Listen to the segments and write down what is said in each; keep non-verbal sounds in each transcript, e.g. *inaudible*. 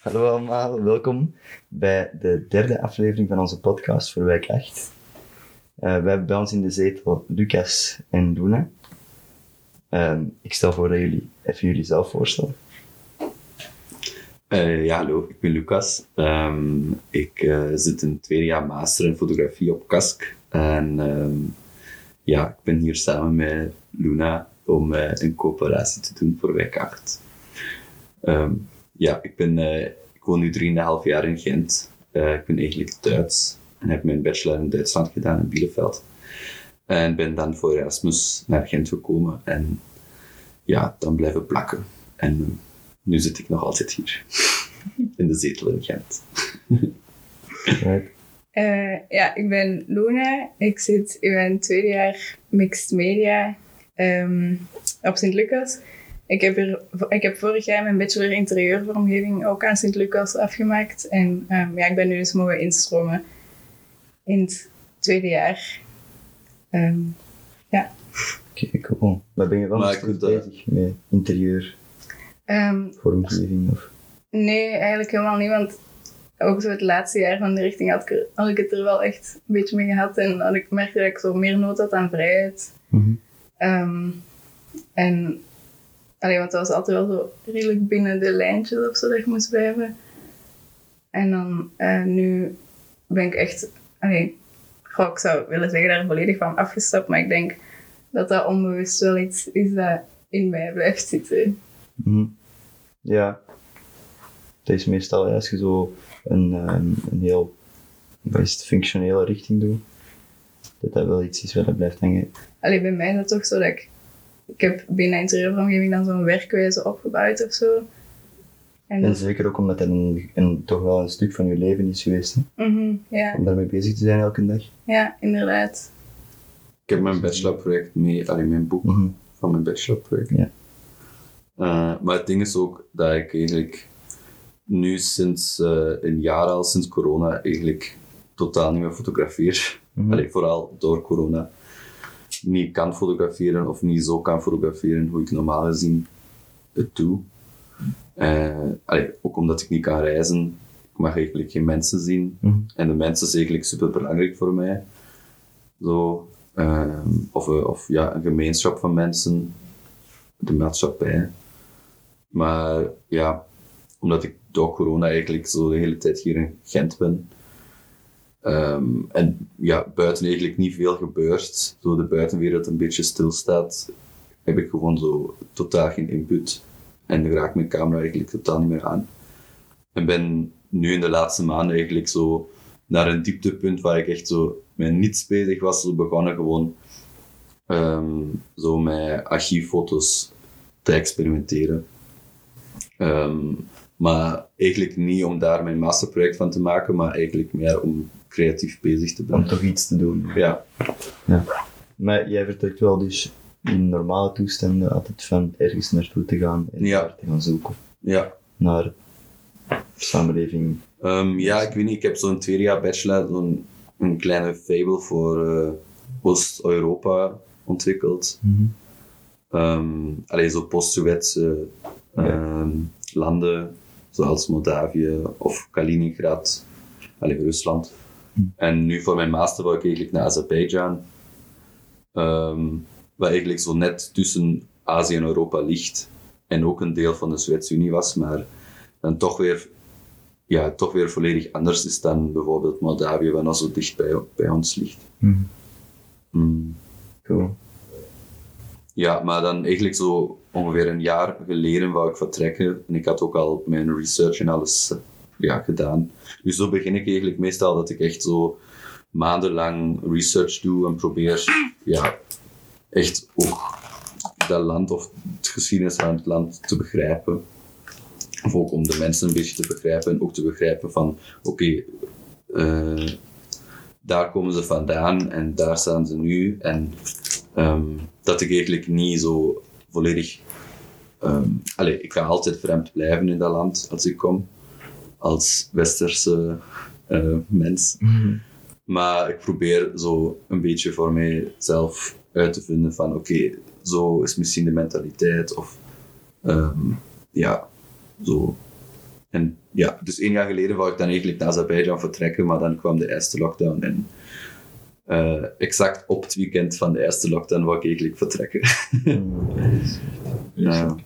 Hallo allemaal, welkom bij de derde aflevering van onze podcast voor Wijk 8. Eh, we hebben bij ons in de zetel Lucas en Luna. Ehm, ik stel voor dat jullie even jullie zelf voorstellen. Eh, ja, hallo, ik ben Lucas. Ehm, ik eh, zit in tweede jaar master in fotografie op KASK. En ehm, ja, ik ben hier samen met Luna om eh, een coöperatie te doen voor Wijk 8. Ehm, ja, ik, ben, eh, ik woon nu 3,5 jaar in Gent. Eh, ik ben eigenlijk Duits en heb mijn bachelor in Duitsland gedaan in Bielefeld. En ben dan voor Erasmus naar Gent gekomen en ja, dan blijven plakken. En nu zit ik nog altijd hier, *laughs* in de zetel in Gent. Eh, ja, ik ben Luna. Ik zit in mijn tweede jaar mixed media ehm, op Sint-Lucas. Ik heb, er, ik heb vorig jaar mijn bachelor interieurvormgeving ook aan Sint-Lucas afgemaakt. En ehm, ja, ik ben nu dus mogen instromen in het tweede jaar. Ehm, ja. Oké, cool. Maar ben je wel Maar nog ik steeds vind dat- bezig met interieur, Ehm, vormgeving of... Nee, eigenlijk helemaal niet. Want ook zo het laatste jaar van de richting had ik, er- had ik het er wel echt een beetje mee gehad. En had ik merkte dat ik zo meer nood had aan vrijheid. Mhm. Ehm, en allee, want dat was altijd wel zo redelijk binnen de lijntjes of zo dat je moest blijven. En dan eh, nu ben ik echt, allee, goh, ik zou willen zeggen daar volledig van afgestapt, maar ik denk dat dat onbewust wel iets is dat in mij blijft zitten. Mhm. Ja. Het is meestal als je zo een, ehm, een heel het, functionele richting doet, dat dat wel iets is wat er blijft hangen. Allee, bij mij is het toch zo dat ik... Ik heb binnen interieurvormgeving dan zo'n werkwijze opgebouwd of zo. En, En zeker ook omdat dat een, een, toch wel een stuk van je leven is geweest, hè? Mhm, ja, om daarmee bezig te zijn elke dag. ja, inderdaad. Ik heb mijn bachelorproject mee, alleen mijn boek Mhm. van mijn bachelorproject. Ja. Eh, maar het ding is ook dat ik eigenlijk nu sinds eh, een jaar al, sinds corona, eigenlijk totaal niet meer fotografeer. Mhm. Allee, vooral door corona. Niet kan fotograferen of niet zo kan fotograferen hoe ik normaal gezien het doe. Eh, allee, ook omdat ik niet kan reizen. Ik mag eigenlijk geen mensen zien. Mhm. En de mensen is eigenlijk super belangrijk voor mij. Zo, ehm, of, eh, of ja, een gemeenschap van mensen, de maatschappij. Maar ja, omdat ik door corona eigenlijk zo de hele tijd hier in Gent ben. Ehm, en ja, buiten eigenlijk niet veel gebeurt, zo de buitenwereld een beetje stilstaat, heb ik gewoon zo totaal geen input. En dan raakt mijn camera eigenlijk totaal niet meer aan. En ben nu in de laatste maanden eigenlijk zo naar een dieptepunt waar ik echt zo met niets bezig was, zo begonnen gewoon ehm, zo met archieffoto's te experimenteren. Ehm, maar eigenlijk niet om daar mijn masterproject van te maken, maar eigenlijk meer om creatief bezig te Om blijven. toch iets te doen. Ja, Maar jij vertrekt wel dus in normale toestanden altijd van ergens naartoe te gaan en Ja. daar te gaan zoeken ja. naar samenleving. Ehm, ja, ik weet niet, ik heb zo'n tweede jaar bachelor zo'n een kleine fable voor eh, Oost-Europa ontwikkeld. Ehm allee, zo post-Sowjetse ehm, landen, zoals Moldavië of Kaliningrad, allee, Rusland. En nu voor mijn master wou ik eigenlijk naar Azerbeidzjan, ehm, wat eigenlijk zo net tussen Azië en Europa ligt. En ook een deel van de Sovjet-Unie was, maar dan toch weer, ja, toch weer volledig anders is dan bijvoorbeeld Moldavië, wat nog zo dicht bij, bij ons ligt. Mm. Cool. Ja, maar dan eigenlijk zo ongeveer een jaar geleden wou ik vertrekken. En ik had ook al mijn research en alles eh, ja, gedaan. Dus zo begin ik eigenlijk meestal dat ik echt zo maandenlang research doe en probeer ja, echt ook dat land of de geschiedenis van het land te begrijpen. Of ook om de mensen een beetje te begrijpen en ook te begrijpen van oké, eh, daar komen ze vandaan en daar staan ze nu. En ehm, dat ik eigenlijk niet zo volledig. allee, ik ga altijd vreemd blijven in dat land als ik kom, als westerse eh, mens. Maar ik probeer zo een beetje voor mijzelf uit te vinden van oké, zo is misschien de mentaliteit of Ehm, ja, zo. En ja, dus één jaar geleden wou ik dan eigenlijk naar Azerbeidzjan vertrekken, maar dan kwam de eerste lockdown en eh, exact op het weekend van de eerste lockdown wou ik eigenlijk vertrekken. *laughs* Ja.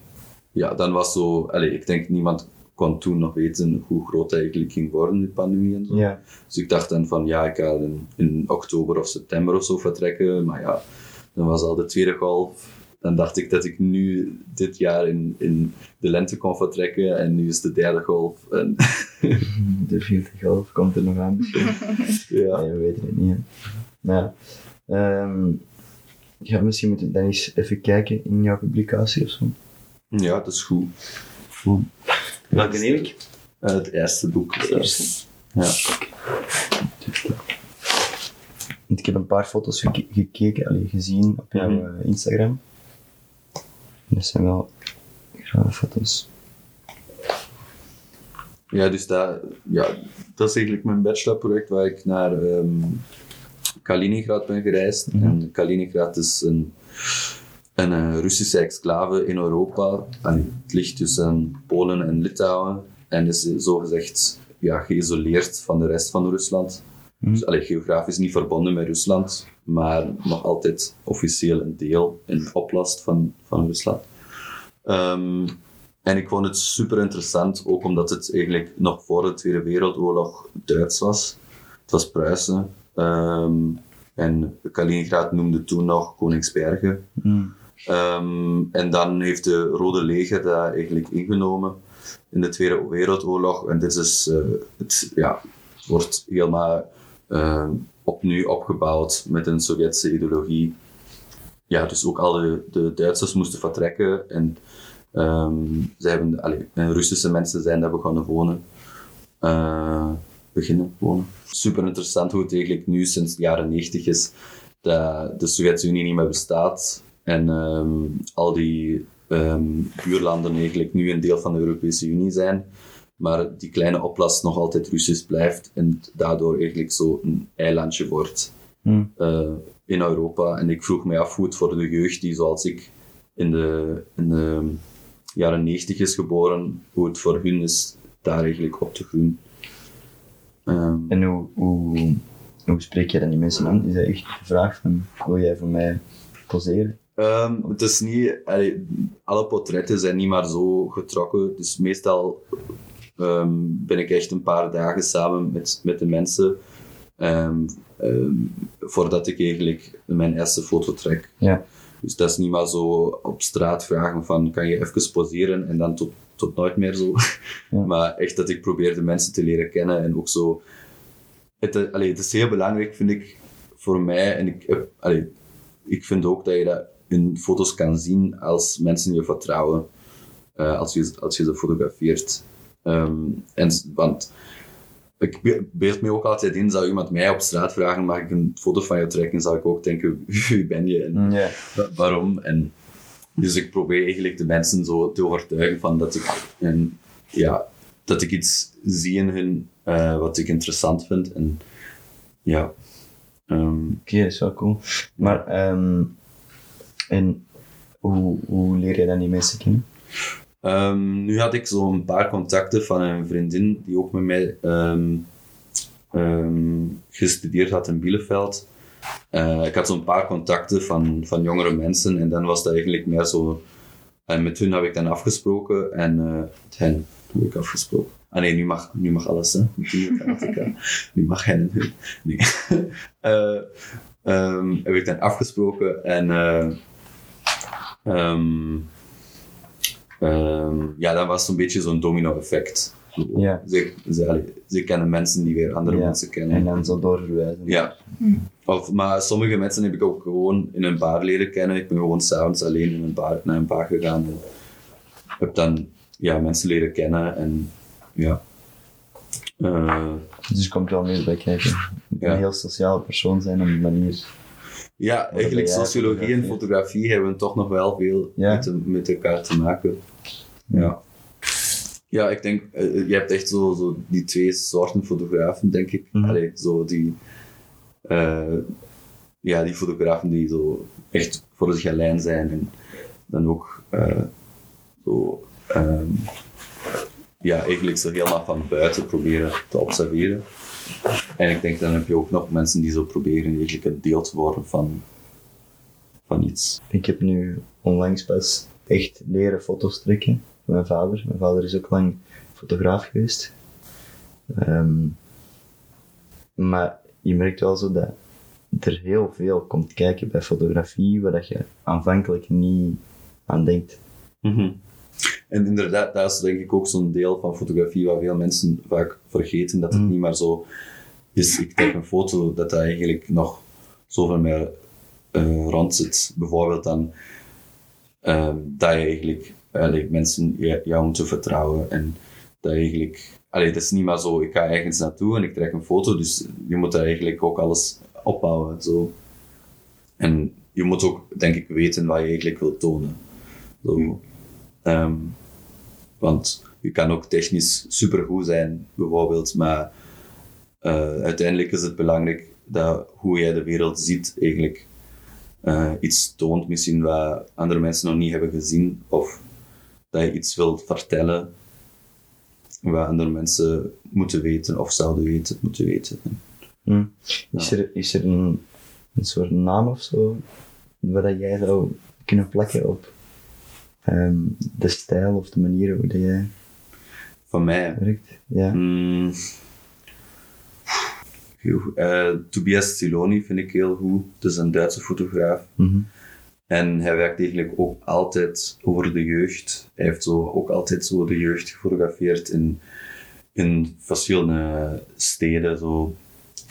ja, dan was zo, allee, ik denk niemand kon toen nog weten hoe groot dat eigenlijk ging worden, de pandemie en zo. Ja. Dus ik dacht dan van ja, ik ga in, in oktober of september of zo vertrekken, maar ja, dan was al de tweede golf. Dan dacht ik dat ik nu dit jaar in, in de lente kon vertrekken en nu is de derde golf. En, *laughs* De vierde golf komt er nog aan. *laughs* ja. Nee, we weten het niet. Hè. Maar ja, ehm, ja, misschien moeten we dan eens even kijken in jouw publicatie of zo. ja, dat is goed. Welke neem ik? Eh, het eerste boek. Het eerste. Ja. Want ik heb een paar foto's geke- gekeken, allee, gezien op jouw Mhm. eh, Instagram. Dat zijn wel grave foto's. Ja, dus dat, ja, dat is eigenlijk mijn bachelorproject waar ik naar ehm, Kaliningrad ben gereisd. Mhm. En Kaliningrad is een, een eh, Russische exclave in Europa. Allee, het ligt tussen Polen en Litouwen en is zogezegd ja, geïsoleerd van de rest van Rusland. Mhm. Dus allee, geografisch niet verbonden met Rusland, maar nog altijd officieel een deel, een oplast van, van Rusland. Ehm, en ik vond het super interessant, ook omdat het eigenlijk nog voor de Tweede Wereldoorlog Duits was. Het was Pruisen. Ehm, en Kaliningrad noemde toen nog Koningsbergen. Mm. Ehm, en dan heeft de Rode Leger dat eigenlijk ingenomen in de Tweede Wereldoorlog. En dit is, eh, het, ja, wordt helemaal ehm, opnieuw opgebouwd met een Sovjetse ideologie. Ja, dus ook al de, Duitsers moesten vertrekken en ehm zij hebben, allee, Russische mensen zijn daar begonnen wonen. eh, beginnen wonen. Super interessant hoe het eigenlijk nu sinds de jaren 90 is dat de Sovjet-Unie niet meer bestaat en ehm, al die ehm, buurlanden eigenlijk nu een deel van de Europese Unie zijn, maar die kleine oplast nog altijd Russisch blijft en daardoor eigenlijk zo een eilandje wordt Mm. eh, in Europa. En ik vroeg me af hoe het voor de jeugd die zoals ik in de, in de jaren 90 is geboren, hoe het voor hun is daar eigenlijk op te groeien. Ehm, En hoe, hoe, hoe spreek je dan die mensen aan? Is dat echt de vraag van, wil jij voor mij poseren? Ehm, het is niet, allee, alle portretten zijn niet maar zo getrokken. Dus meestal ehm, ben ik echt een paar dagen samen met, met de mensen. ehm, voordat ik eigenlijk mijn eerste foto trek. Ja. Dus dat is niet maar zo op straat vragen van kan je even poseren en dan tot, tot nooit meer zo. *laughs* Ja. Maar echt dat ik probeer de mensen te leren kennen en ook zo. Het, allee, het is heel belangrijk, vind ik, voor mij. En ik, allee, ik vind ook dat je dat in foto's kan zien als mensen je vertrouwen. eh, als, je, als je ze fotografeert. Ehm, en, want ik be- beeld me ook altijd in, zou iemand mij op straat vragen, mag ik een foto van je trekken? Zou ik ook denken, *laughs* wie ben je en wa- waarom? En, dus ik probeer eigenlijk de mensen zo te overtuigen van dat ik, en, ja, dat ik iets zie in hun eh, wat ik interessant vind. En, ja. Ehm, Oké, dat is wel cool. Maar, ehm, en hoe, hoe leer je dan die mensen kennen? Ehm, nu had ik zo een paar contacten van een vriendin die ook met mij ehm, ehm, gestudeerd had in Bielefeld. Eh, ik had zo'n paar contacten van, van jongere mensen en dan was dat eigenlijk meer zo. En met hun heb ik dan afgesproken en eh, met hen heb ik afgesproken. Ah nee, nu mag, nu mag alles, hè? Met die grammatica. *laughs* nu mag hen en hun. Nee. *laughs* Eh, heb ik dan afgesproken en. Ehm, ja, dat was een beetje zo'n domino-effect. Ja. Ze, ze, allee, ze kennen mensen die weer andere Ja. mensen kennen. En dan zo doorverwijzen. Ja. Of, maar sommige mensen heb ik ook gewoon in een bar leren kennen. Ik ben gewoon s'avonds alleen in een bar, naar een bar gegaan. En heb dan ja, mensen leren kennen. En ja. Eh, Dus komt wel meer bij kijken. Ja. een heel sociaal persoon zijn op die manier. Ja, eigenlijk sociologie en fotografie hebben toch nog wel veel Ja. met, de- met elkaar te maken. Ja. Ja, ik denk, eh, je hebt echt zo, zo die twee soorten fotografen, denk ik. Allee, zo die, eh, ja, die fotografen die zo echt voor het galijn zijn en dan ook eh, zo, ehm, ja, eigenlijk zo helemaal van buiten proberen te observeren. En ik denk dan heb je ook nog mensen die zo proberen eigenlijk een deel te worden van, van iets. Ik heb nu onlangs pas echt leren foto's trekken van mijn vader. Mijn vader is ook lang fotograaf geweest. Ehm, maar je merkt wel zo dat er heel veel komt kijken bij fotografie waar dat je aanvankelijk niet aan denkt. En inderdaad, dat is denk ik ook zo'n deel van fotografie waar veel mensen vaak vergeten dat het Mm. niet maar zo is. Ik trek een foto dat dat eigenlijk nog zoveel meer eh rond zit. Bijvoorbeeld dan ehm, dat je eigenlijk allee, mensen jou moeten vertrouwen en dat eigenlijk. Allee, het is niet maar zo, ik ga ergens naartoe en ik trek een foto, dus je moet daar eigenlijk ook alles opbouwen. Zo. En je moet ook, denk ik, weten wat je eigenlijk wilt tonen. Zo. Ehm, want je kan ook technisch supergoed zijn, bijvoorbeeld, maar eh, uiteindelijk is het belangrijk dat hoe jij de wereld ziet eigenlijk eh, iets toont, misschien wat andere mensen nog niet hebben gezien, of dat je iets wilt vertellen wat andere mensen moeten weten of zouden weten, moeten weten. Hm. Is, er, is er een, een soort naam of zo waar dat jij zou kunnen plakken op ehm, de stijl of de manier hoe dat jij Van mij, werkt? Ja. Mm. Eh, Tobias Siloni vind ik heel goed. Het is een Duitse fotograaf. Mhm. En hij werkt eigenlijk ook altijd over de jeugd. Hij heeft zo, ook altijd zo de jeugd gefotografeerd in, in verschillende steden. Zo,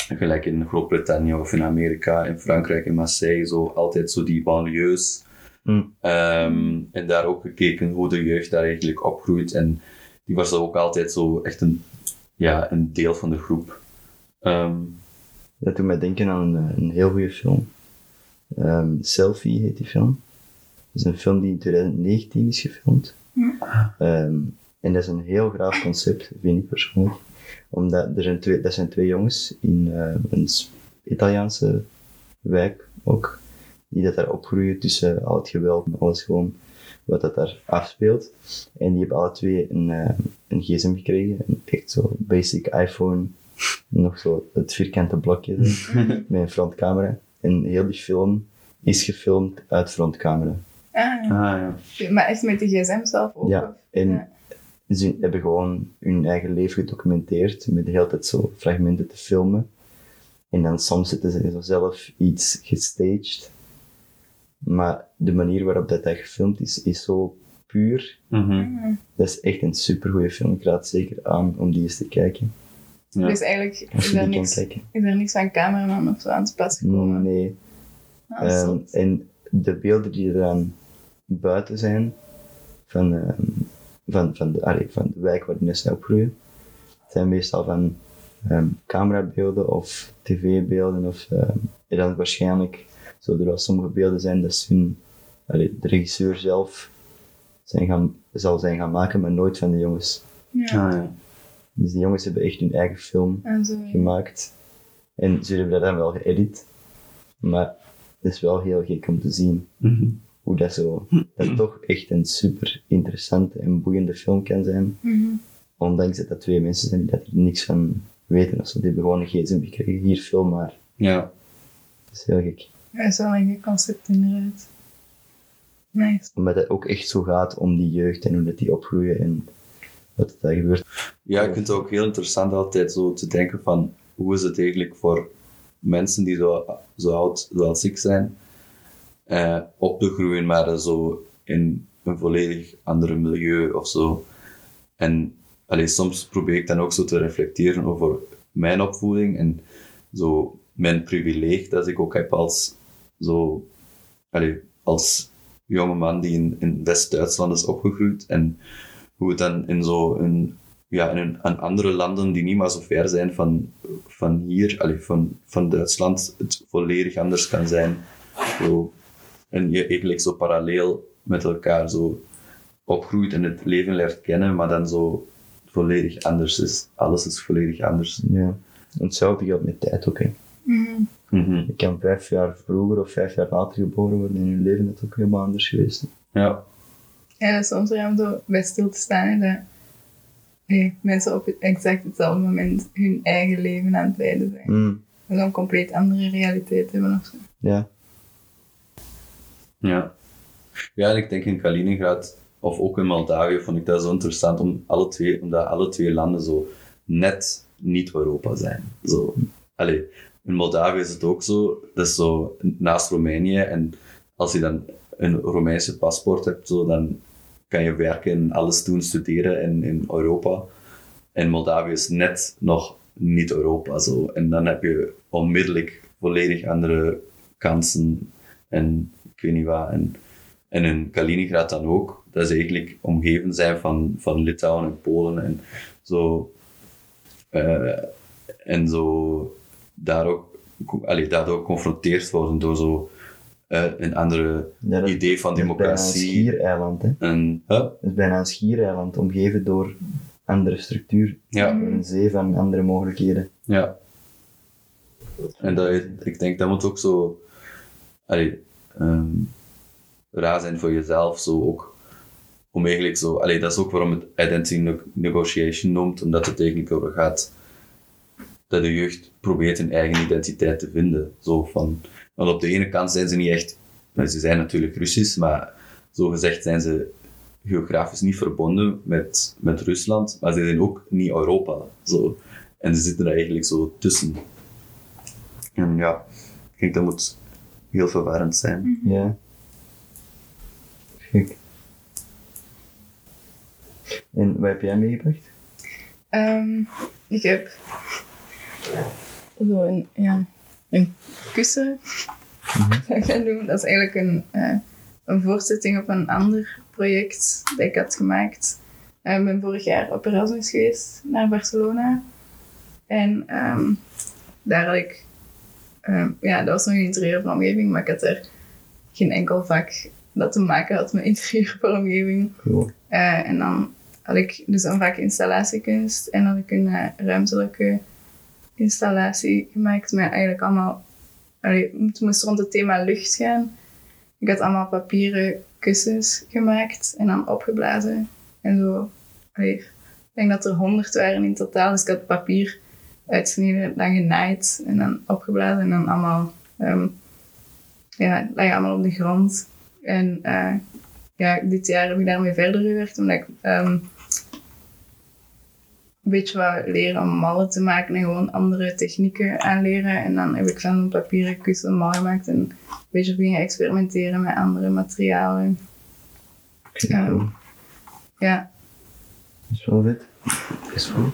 gelijk in Groot-Brittannië of in Amerika, in Frankrijk, in Marseille. Zo, altijd zo die banlieues. Hm. Ehm, en daar ook gekeken hoe de jeugd daar eigenlijk opgroeit. En die was ook altijd zo echt een, ja, een deel van de groep. Ehm, Dat doet mij denken aan een, een heel goede film. Ehm, Selfie heet die film. Dat is een film die in 2019 is gefilmd. Ehm, en dat is een heel graaf concept, vind ik persoonlijk. Omdat er zijn twee, dat zijn twee jongens in eh, een Italiaanse wijk ook, die dat daar opgroeien tussen al het geweld en alles gewoon wat dat daar afspeelt. En die hebben alle twee een, eh, een gsm gekregen, een echt zo basic iPhone, nog zo het vierkante blokje zo, *laughs* met een frontcamera. En heel die film is gefilmd uit frontcamera. Ah, ah, ja. maar echt met de gsm zelf ook? Ja, en Ja. ze hebben gewoon hun eigen leven gedocumenteerd met de hele tijd zo fragmenten te filmen. En dan soms zitten ze zo zelf iets gestaged. Maar de manier waarop dat, dat gefilmd is, is zo puur. Mhm. Dat is echt een supergoeie film. Ik raad zeker aan om die eens te kijken. Ja. Dus eigenlijk is er, niks, is er niks van cameraman of zo aan te pas gekomen. Nee. Ah, Ehm, en de beelden die er dan buiten zijn, van, ehm, van, van, de, allee, van de wijk waar die zij opgroeien, zijn meestal van ehm, camerabeelden of tv-beelden. Of, en dan waarschijnlijk zullen er wel sommige beelden zijn dat ze hun, allee, de regisseur zelf zijn gaan, zal zijn gaan maken, maar nooit van de jongens. ja. Ah, ja. Dus die jongens hebben echt hun eigen film gemaakt. En ze hebben dat dan wel geëdit. Maar het is wel heel gek om te zien Mhm. hoe dat zo, dat het toch echt een super interessante en boeiende film kan zijn. Mhm. Ondanks dat dat twee mensen zijn die dat er niks van weten. Of. Die hebben gewoon een gsm gekregen, hier film maar. ja. Dat is heel gek. Dat is wel een goed concept inderdaad. Nice. Omdat het ook echt zo gaat om die jeugd en hoe dat die opgroeien en wat gebeurt. Ja, ik vind het ook heel interessant altijd zo te denken van hoe is het eigenlijk voor mensen die zo, zo oud zoals ik zijn, eh, op te groeien, maar zo in een volledig ander milieu of zo. En allee, soms probeer ik dan ook zo te reflecteren over mijn opvoeding en zo mijn privilege dat ik ook heb als, zo, allee, als jonge man die in, in West-Duitsland is opgegroeid en hoe het dan in zo een, ja, in een, aan andere landen die niet maar zo ver zijn van, van hier, allee, van, van Duitsland, het volledig anders kan zijn. Zo, en je eigenlijk zo parallel met elkaar zo opgroeit en het leven leert kennen, maar dan zo volledig anders is. Alles is volledig anders. Ja. En hetzelfde geldt met tijd ook. Hè. Mhm. Mhm. Je kan vijf jaar vroeger of vijf jaar later geboren worden en je leven is ook helemaal anders geweest. hè. Ja. Ja, dat is soms om bij stil te staan. dat hey, mensen op het exact hetzelfde moment hun eigen leven aan het leiden zijn. Mm, is een compleet andere realiteit hebben of zo. ja. Ja. Ja, en ik denk in Kaliningrad of ook in Moldavië vond ik dat zo interessant om alle twee, omdat alle twee landen zo net niet Europa zijn. Zo, allee, in Moldavië is het ook zo, dat is zo naast Roemenië en als je dan een Romeinse paspoort hebt, zo, dan kan je werken en alles doen, studeren in, in Europa. En Moldavië is net nog niet Europa. Zo. En dan heb je onmiddellijk volledig andere kansen en ik weet niet wat. En, en in Kaliningrad dan ook. Dat is eigenlijk omgeven zijn van, van Litouwen en Polen en zo. eh, en zo daar ook, allee, daardoor geconfronteerd worden door zo eh, een andere Ja, dat- idee van dat is bijna een democratie. schiereiland, hè. En, huh? Dat is bijna een schiereiland, omgeven door andere structuur. Ja. Door een zee van andere mogelijkheden. Ja. En dat, ik denk dat moet ook zo allee, ehm, raar zijn voor jezelf, zo ook. Om eigenlijk zo, allee, dat is ook waarom het identity ne- negotiation noemt, omdat het eigenlijk over gaat dat de jeugd probeert een eigen identiteit te vinden. Zo van, want op de ene kant zijn ze niet echt, nou, ze zijn natuurlijk Russisch, maar zo gezegd zijn ze geografisch niet verbonden met, met Rusland, maar ze zijn ook niet Europa. Zo. En ze zitten er eigenlijk zo tussen. En ja, ik denk dat moet heel verwarrend zijn. Ja. Gek. En wat heb jij meegebracht? Ehm, ik heb zo een, ja, een kussen. *laughs* zou ik dat is eigenlijk een, eh, een voortzetting op een ander project dat ik had gemaakt. Eh, Ik ben vorig jaar op Erasmus geweest naar Barcelona. En ehm, daar had ik... ehm, ja, dat was nog een interieurvormgeving, maar ik had er geen enkel vak dat te maken had met interieurvormgeving. Cool. Eh, en dan had ik dus een vak installatiekunst en had ik een ruimtelijke installatie gemaakt met eigenlijk allemaal... Allee, het moest rond het thema lucht gaan. Ik had allemaal papieren kussens gemaakt en dan opgeblazen. En zo... Allee, ik denk dat er honderd waren in totaal, dus ik had papier uitsneden, dan genaaid en dan opgeblazen en dan allemaal... ehm ja, lagen allemaal op de grond. En eh, ja, dit jaar heb ik daarmee verder gewerkt, omdat ik ehm, een beetje wou leren om mallen te maken en gewoon andere technieken aanleren. En dan heb ik van een papieren kussen mal gemaakt en een beetje beginnen experimenteren met andere materialen. Ja. Cool. Ja, Dat is wel vet. Dat is goed.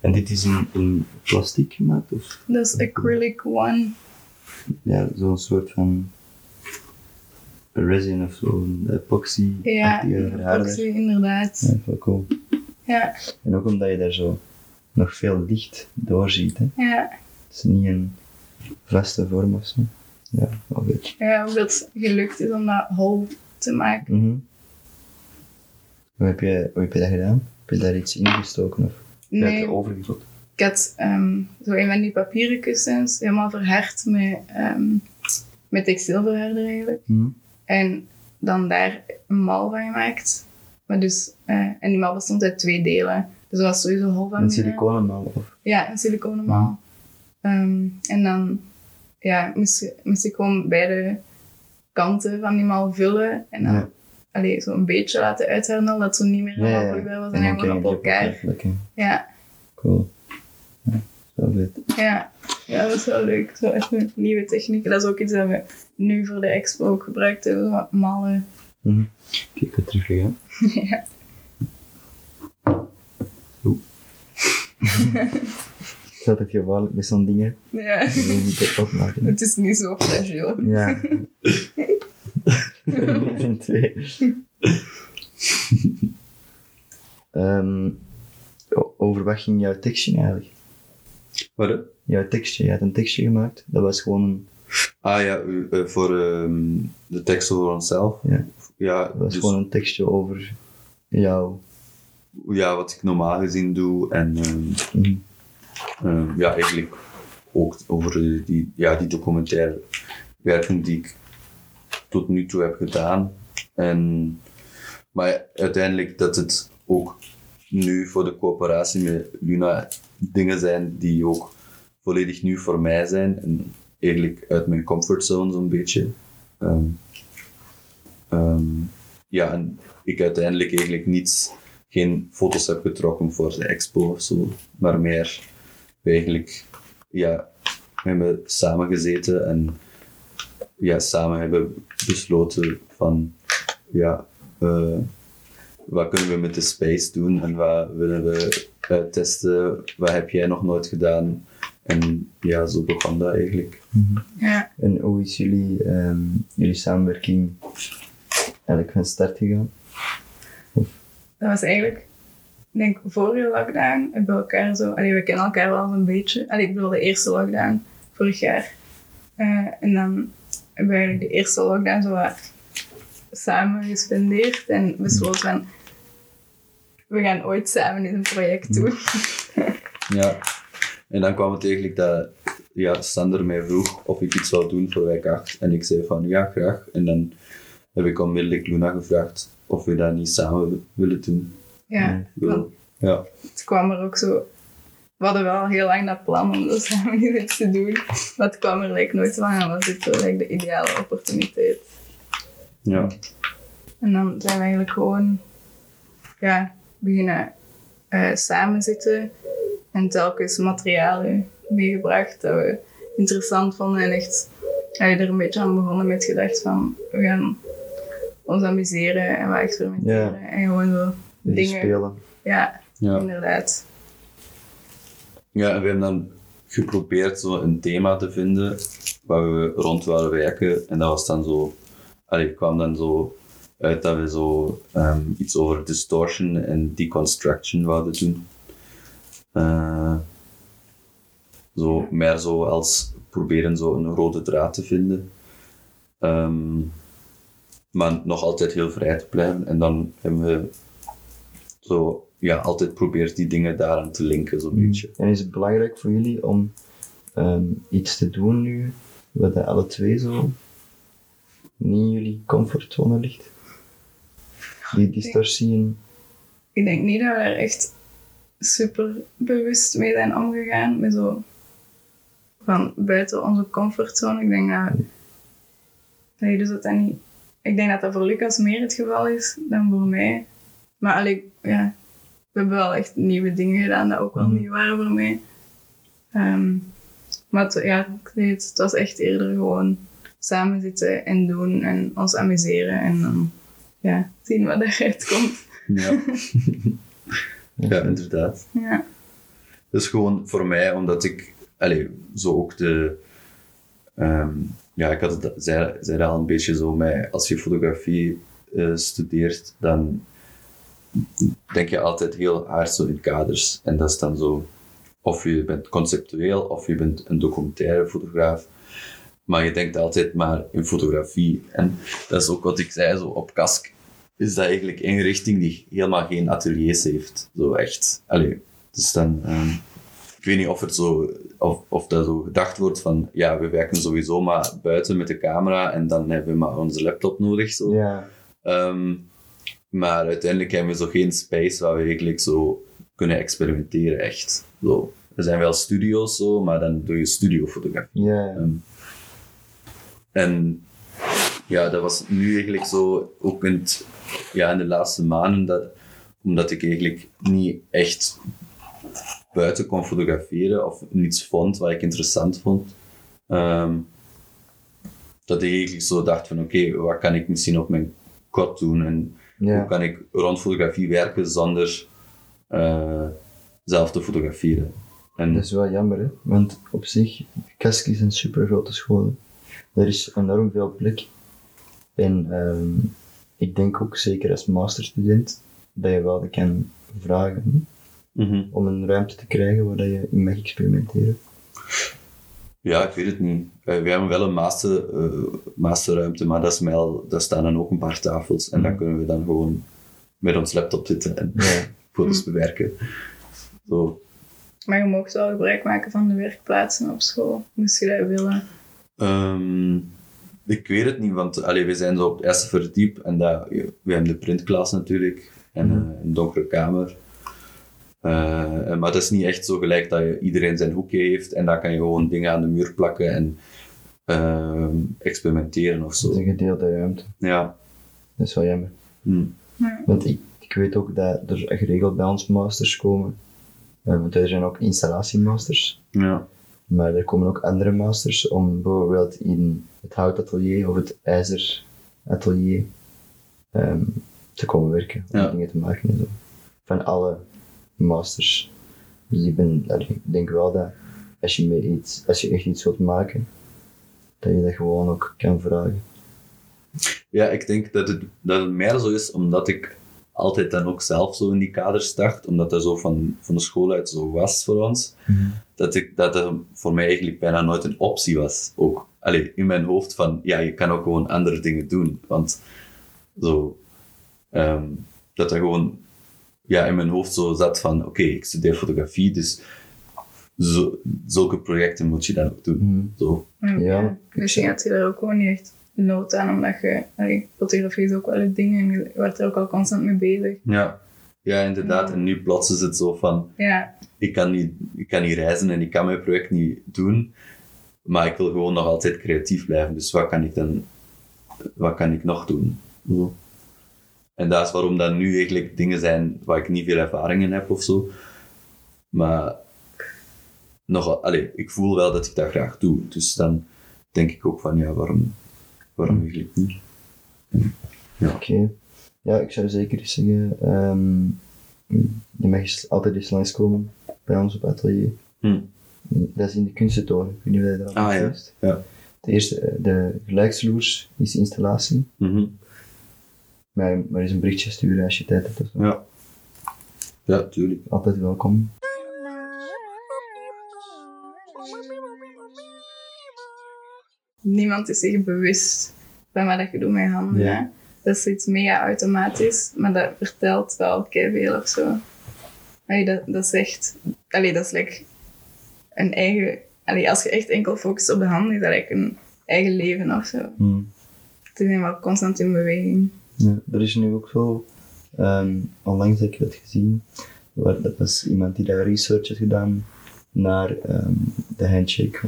En dit is in, in plastic gemaakt? Of dat is acrylic one. ja, zo'n soort van resin of zo, een epoxy Ja, epoxy, inderdaad. Ja, dat is wel cool. Ja, En ook omdat je daar zo nog veel licht doorziet. Hè? ja. Het is niet een vaste vorm of zo. Ja, vet. ja hoe dat gelukt is om dat hol te maken. Mhm. Hoe, heb je, hoe heb je dat gedaan? Heb je daar iets in gestoken of heb je Nee, het overgevuld? Ik had ehm, zo een van die papieren kussens helemaal verhard met, ehm met textielverharder eigenlijk. Mhm. En dan daar een mal van gemaakt. Maar dus, eh, en die mal bestond uit twee delen. Dus dat was sowieso hol van Een binnen. siliconenmal of? Ja, een siliconen mal. Ehm, en dan ja, moest, moest ik gewoon beide kanten van die mal vullen. En dan Ja. allee, zo een beetje laten uitharden, dat zo niet meer helemaal vloeibaar was. En, gewoon op elkaar. Ja, Cool. Ja, zo vet. Ja, ja, dat is wel leuk. Zo echt een nieuwe techniek. Dat is ook iets dat we nu voor de expo ook gebruikt hebben. Malen. Mhm. Kijk, wat terug gaan. *laughs* ja. Het is altijd gevaarlijk met zo'n dingen. ja. *laughs* Je moet niet kapot maken. hè. Het is niet zo fragiel. Ja. *laughs* Zijn twee. Ehm, o- over wat ging jouw tekstje eigenlijk? Wat, hè? Jouw tekstje, je had een tekstje gemaakt. Dat was gewoon een, Ah ja, eh, voor ehm, de tekst over onszelf. Ja. Ja, dat was dus, gewoon een tekstje over jou. ja, wat ik normaal gezien doe. En ehm, Mhm. ehm, ja, eigenlijk ook over die, ja, die documentaire werken die ik tot nu toe heb gedaan. En maar uiteindelijk dat het ook nu voor de coöperatie met Luna dingen zijn die ook volledig nieuw voor mij zijn. En eigenlijk uit mijn comfortzone zo'n beetje. Ehm, ehm, ja, en ik uiteindelijk eigenlijk niets, geen foto's heb getrokken voor de expo of zo, maar meer eigenlijk, ja, we hebben samengezeten en ja, samen hebben besloten van, ja, eh, wat kunnen we met de space doen en wat willen we uh, testen, wat heb jij nog nooit gedaan? En ja, zo begon dat eigenlijk. Ja, En hoe is jullie, ehm, jullie samenwerking eigenlijk van start gegaan? dat was eigenlijk, ik denk vorige lockdown, hebben we elkaar zo, allee, we kennen elkaar wel een beetje. Allee, ik bedoel de eerste lockdown, vorig jaar. Eh, en dan hebben we eigenlijk de eerste lockdown zo wat samen gespendeerd en besloten van, we gaan ooit samen eens een project doen. Ja. En dan kwam het eigenlijk dat ja, Sander mij vroeg of ik iets zou doen voor wijk 8. En ik zei van ja, graag. En dan heb ik onmiddellijk Luna gevraagd of we dat niet samen willen doen. Ja, Ja. het kwam er ook zo... We hadden wel heel lang dat plan om dat *laughs* samen iets te doen, maar het kwam er like, nooit van en was dit zo like, de ideale opportuniteit. Ja. En dan zijn we eigenlijk gewoon ja, beginnen eh samen zitten en telkens materialen meegebracht dat we interessant vonden en echt ja, er een beetje aan begonnen met gedacht van we gaan ons amuseren en wat experimenteren Ja. en gewoon zo Die dingen. spelen. Ja, Ja. inderdaad. ja, en we hebben dan geprobeerd zo een thema te vinden waar we rond wilden werken. En dat was dan zo... Allee, het kwam dan zo uit dat we zo ehm, iets over distortion en deconstruction wilden doen. Eh, zo meer zo als proberen zo een rode draad te vinden. Ehm, maar nog altijd heel vrij te blijven. En dan hebben we zo, ja, altijd probeert die dingen daaraan te linken, zo'n beetje. En is het belangrijk voor jullie om ehm, iets te doen nu, wat dat alle twee zo niet in jullie comfortzone ligt? Die distortie en... Ik denk niet dat we er echt super bewust mee zijn omgegaan. Met zo van buiten onze comfortzone. Ik denk dat. Nee, dus dat dat niet. Ik denk dat dat voor Lucas meer het geval is dan voor mij. Maar allee, ja, we hebben wel echt nieuwe dingen gedaan dat ook wel Mhm. nieuw waren voor mij. Ehm, maar het, ja, het, was echt eerder gewoon samen zitten en doen en ons amuseren en dan ja, zien wat eruit komt. Ja. *laughs* ja, inderdaad. Ja. Dat is gewoon voor mij, omdat ik, allee, zo ook de, ehm, ja, ik had zei, zei dat al een beetje zo, met, als je fotografie eh, studeert, dan denk je altijd heel hard zo in kaders. En dat is dan zo, of je bent conceptueel, of je bent een documentaire fotograaf. Maar je denkt altijd maar in fotografie. En dat is ook wat ik zei, zo op Kask is dat eigenlijk een richting die helemaal geen ateliers heeft. Zo echt. Allee, dus dan... ehm, weet niet of, het zo, of, of dat zo gedacht wordt van... Ja, we werken sowieso maar buiten met de camera en dan hebben we maar onze laptop nodig. Zo. Ja, Ehm, maar uiteindelijk hebben we zo geen space waar we eigenlijk zo kunnen experimenteren, echt. Zo. Er zijn wel studio's zo, maar dan doe je studiofotografie. ja, Ehm, en ja, dat was nu eigenlijk zo, ook in, het- ja, in de laatste maanden, dat, omdat ik eigenlijk niet echt buiten kon fotograferen of niets vond wat ik interessant vond. ehm, dat ik eigenlijk zo dacht van oké, wat kan ik misschien op mijn kot doen en hoe kan ik rond fotografie werken zonder eh, zelf te fotograferen. En, Dat is wel jammer, hè? want op zich, Kask is een super grote school. hè. Er is enorm veel plek. En ehm, ik denk ook zeker als masterstudent dat je wel kan vragen Mhm. om een ruimte te krijgen waar dat je in mag experimenteren. Ja, ik weet het niet. Eh, we hebben wel een master, eh, masterruimte, maar dat is wel, daar staan dan ook een paar tafels. En dan kunnen we dan gewoon met ons laptop zitten en Ja. *laughs* foto's bewerken. Zo. Maar je mocht wel gebruik maken van de werkplaatsen op school, moest je dat willen. Ehm, Ik weet het niet, want allee, we zijn zo op het eerste verdiep en dat, we hebben de printklas natuurlijk en Mhm. eh, een donkere kamer. Eh, maar het is niet echt zo gelijk dat je iedereen zijn hoekje heeft en daar kan je gewoon dingen aan de muur plakken en ehm, experimenteren of Het is zo. een gedeelde ruimte. Ja. Dat is wel jammer. Hm. Ja. Want ik, ik weet ook dat er geregeld bij ons masters komen. Eh, want er zijn ook installatiemasters. ja. Maar er komen ook andere masters om bijvoorbeeld in het houtatelier of het ijzeratelier ehm te komen werken. Om Ja. dingen te maken en zo. Van alle masters. Dus ik, ben, ik denk wel dat als je, iets, als je echt iets wilt maken, dat je dat gewoon ook kan vragen. Ja, ik denk dat het, dat het meer zo is omdat ik altijd dan ook zelf zo in die kaders dacht, omdat dat zo van, van de school uit zo was voor ons, dat, ik, dat het voor mij eigenlijk bijna nooit een optie was. Ook allee, in mijn hoofd van, ja, je kan ook gewoon andere dingen doen. Want zo, ehm, dat dat gewoon ja, in mijn hoofd zo zat van, oké, ik studeer fotografie, dus zo, zulke projecten moet je dan ook doen. Mhm. Zo. Ja, Ja, Misschien ik had je er ook gewoon niet echt nood aan, omdat je, allee, fotografie is ook wel een ding en je wordt er ook al constant mee bezig. Ja. ja, inderdaad. Ja. En nu plots is het zo van, Ja, ik kan, niet, ik kan niet reizen en ik kan mijn project niet doen, maar ik wil gewoon nog altijd creatief blijven. Dus wat kan ik dan, wat kan ik nog doen? Zo. En dat is waarom dat nu eigenlijk dingen zijn waar ik niet veel ervaring in heb of zo. Maar nog, allee, ik voel wel dat ik dat graag doe. Dus dan denk ik ook van, ja, waarom, waarom eigenlijk niet? Oké. Ja, ik zou zeker eens zeggen, ehm, je mag eens altijd eens langskomen bij ons op atelier. Hm. Dat is in de kunstentoren. Ik weet niet of je al Ah, ja. Ja. De eerste, eh, de gelijksloers is installatie. Mhm. Maar, maar eens een berichtje sturen als je tijd hebt. of zo. Ja. Ja, tuurlijk. Altijd welkom. niemand is zich bewust van wat je doet met je handen. Ja. hè. Dat is iets mega automatisch, maar dat vertelt wel veel of zo. Allee, dat, dat is echt... Allee, dat is like een eigen... Allee, als je echt enkel focust op de handen, is dat like een eigen leven of zo. Hm. Ze zijn wel constant in beweging. Ja, er is nu ook zo, ehm, onlangs heb ik dat gezien, waar, dat was iemand die daar research had gedaan naar ehm, de handshake.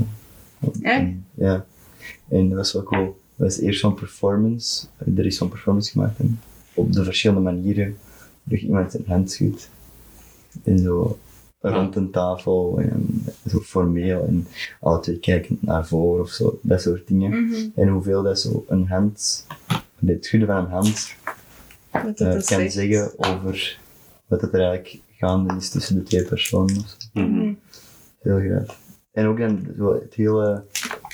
En, ja, en dat was wel cool. Dat was eerst zo'n performance, er is zo'n performance gemaakt en op de verschillende manieren dat iemand zijn hand schudt. En zo rond een tafel en zo formeel en altijd kijkend naar voren of zo, dat soort dingen. Mhm. En hoeveel dat zo een hand, het schudden van een hand, Wat dat eh, dus kan zegt. zeggen over wat het er eigenlijk gaande is tussen de twee personen. Mhm. Heel graag. En ook dan zo het hele,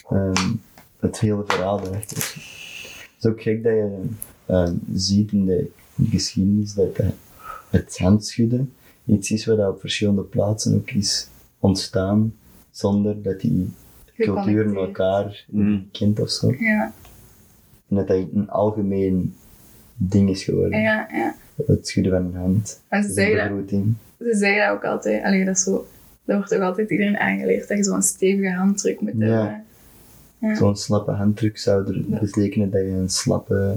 ehm, het hele verhaal erachter. Het is ook gek dat je ehm, ziet in de geschiedenis dat eh, het handschudden iets is wat op verschillende plaatsen ook is ontstaan zonder dat die culturen Geconnecteerd. elkaar Mm. kent of zo. Ja, En dat dat een algemeen ding is geworden. ja, ja. Het schudden van een hand. En ze zeggen dat, begroeting. ze zeggen dat ook altijd. Allee, dat, is zo, dat wordt ook altijd iedereen aangeleerd, dat je zo'n stevige handdruk moet Ja. hebben. Ja. Zo'n slappe handdruk zou er betekenen dat je een slappe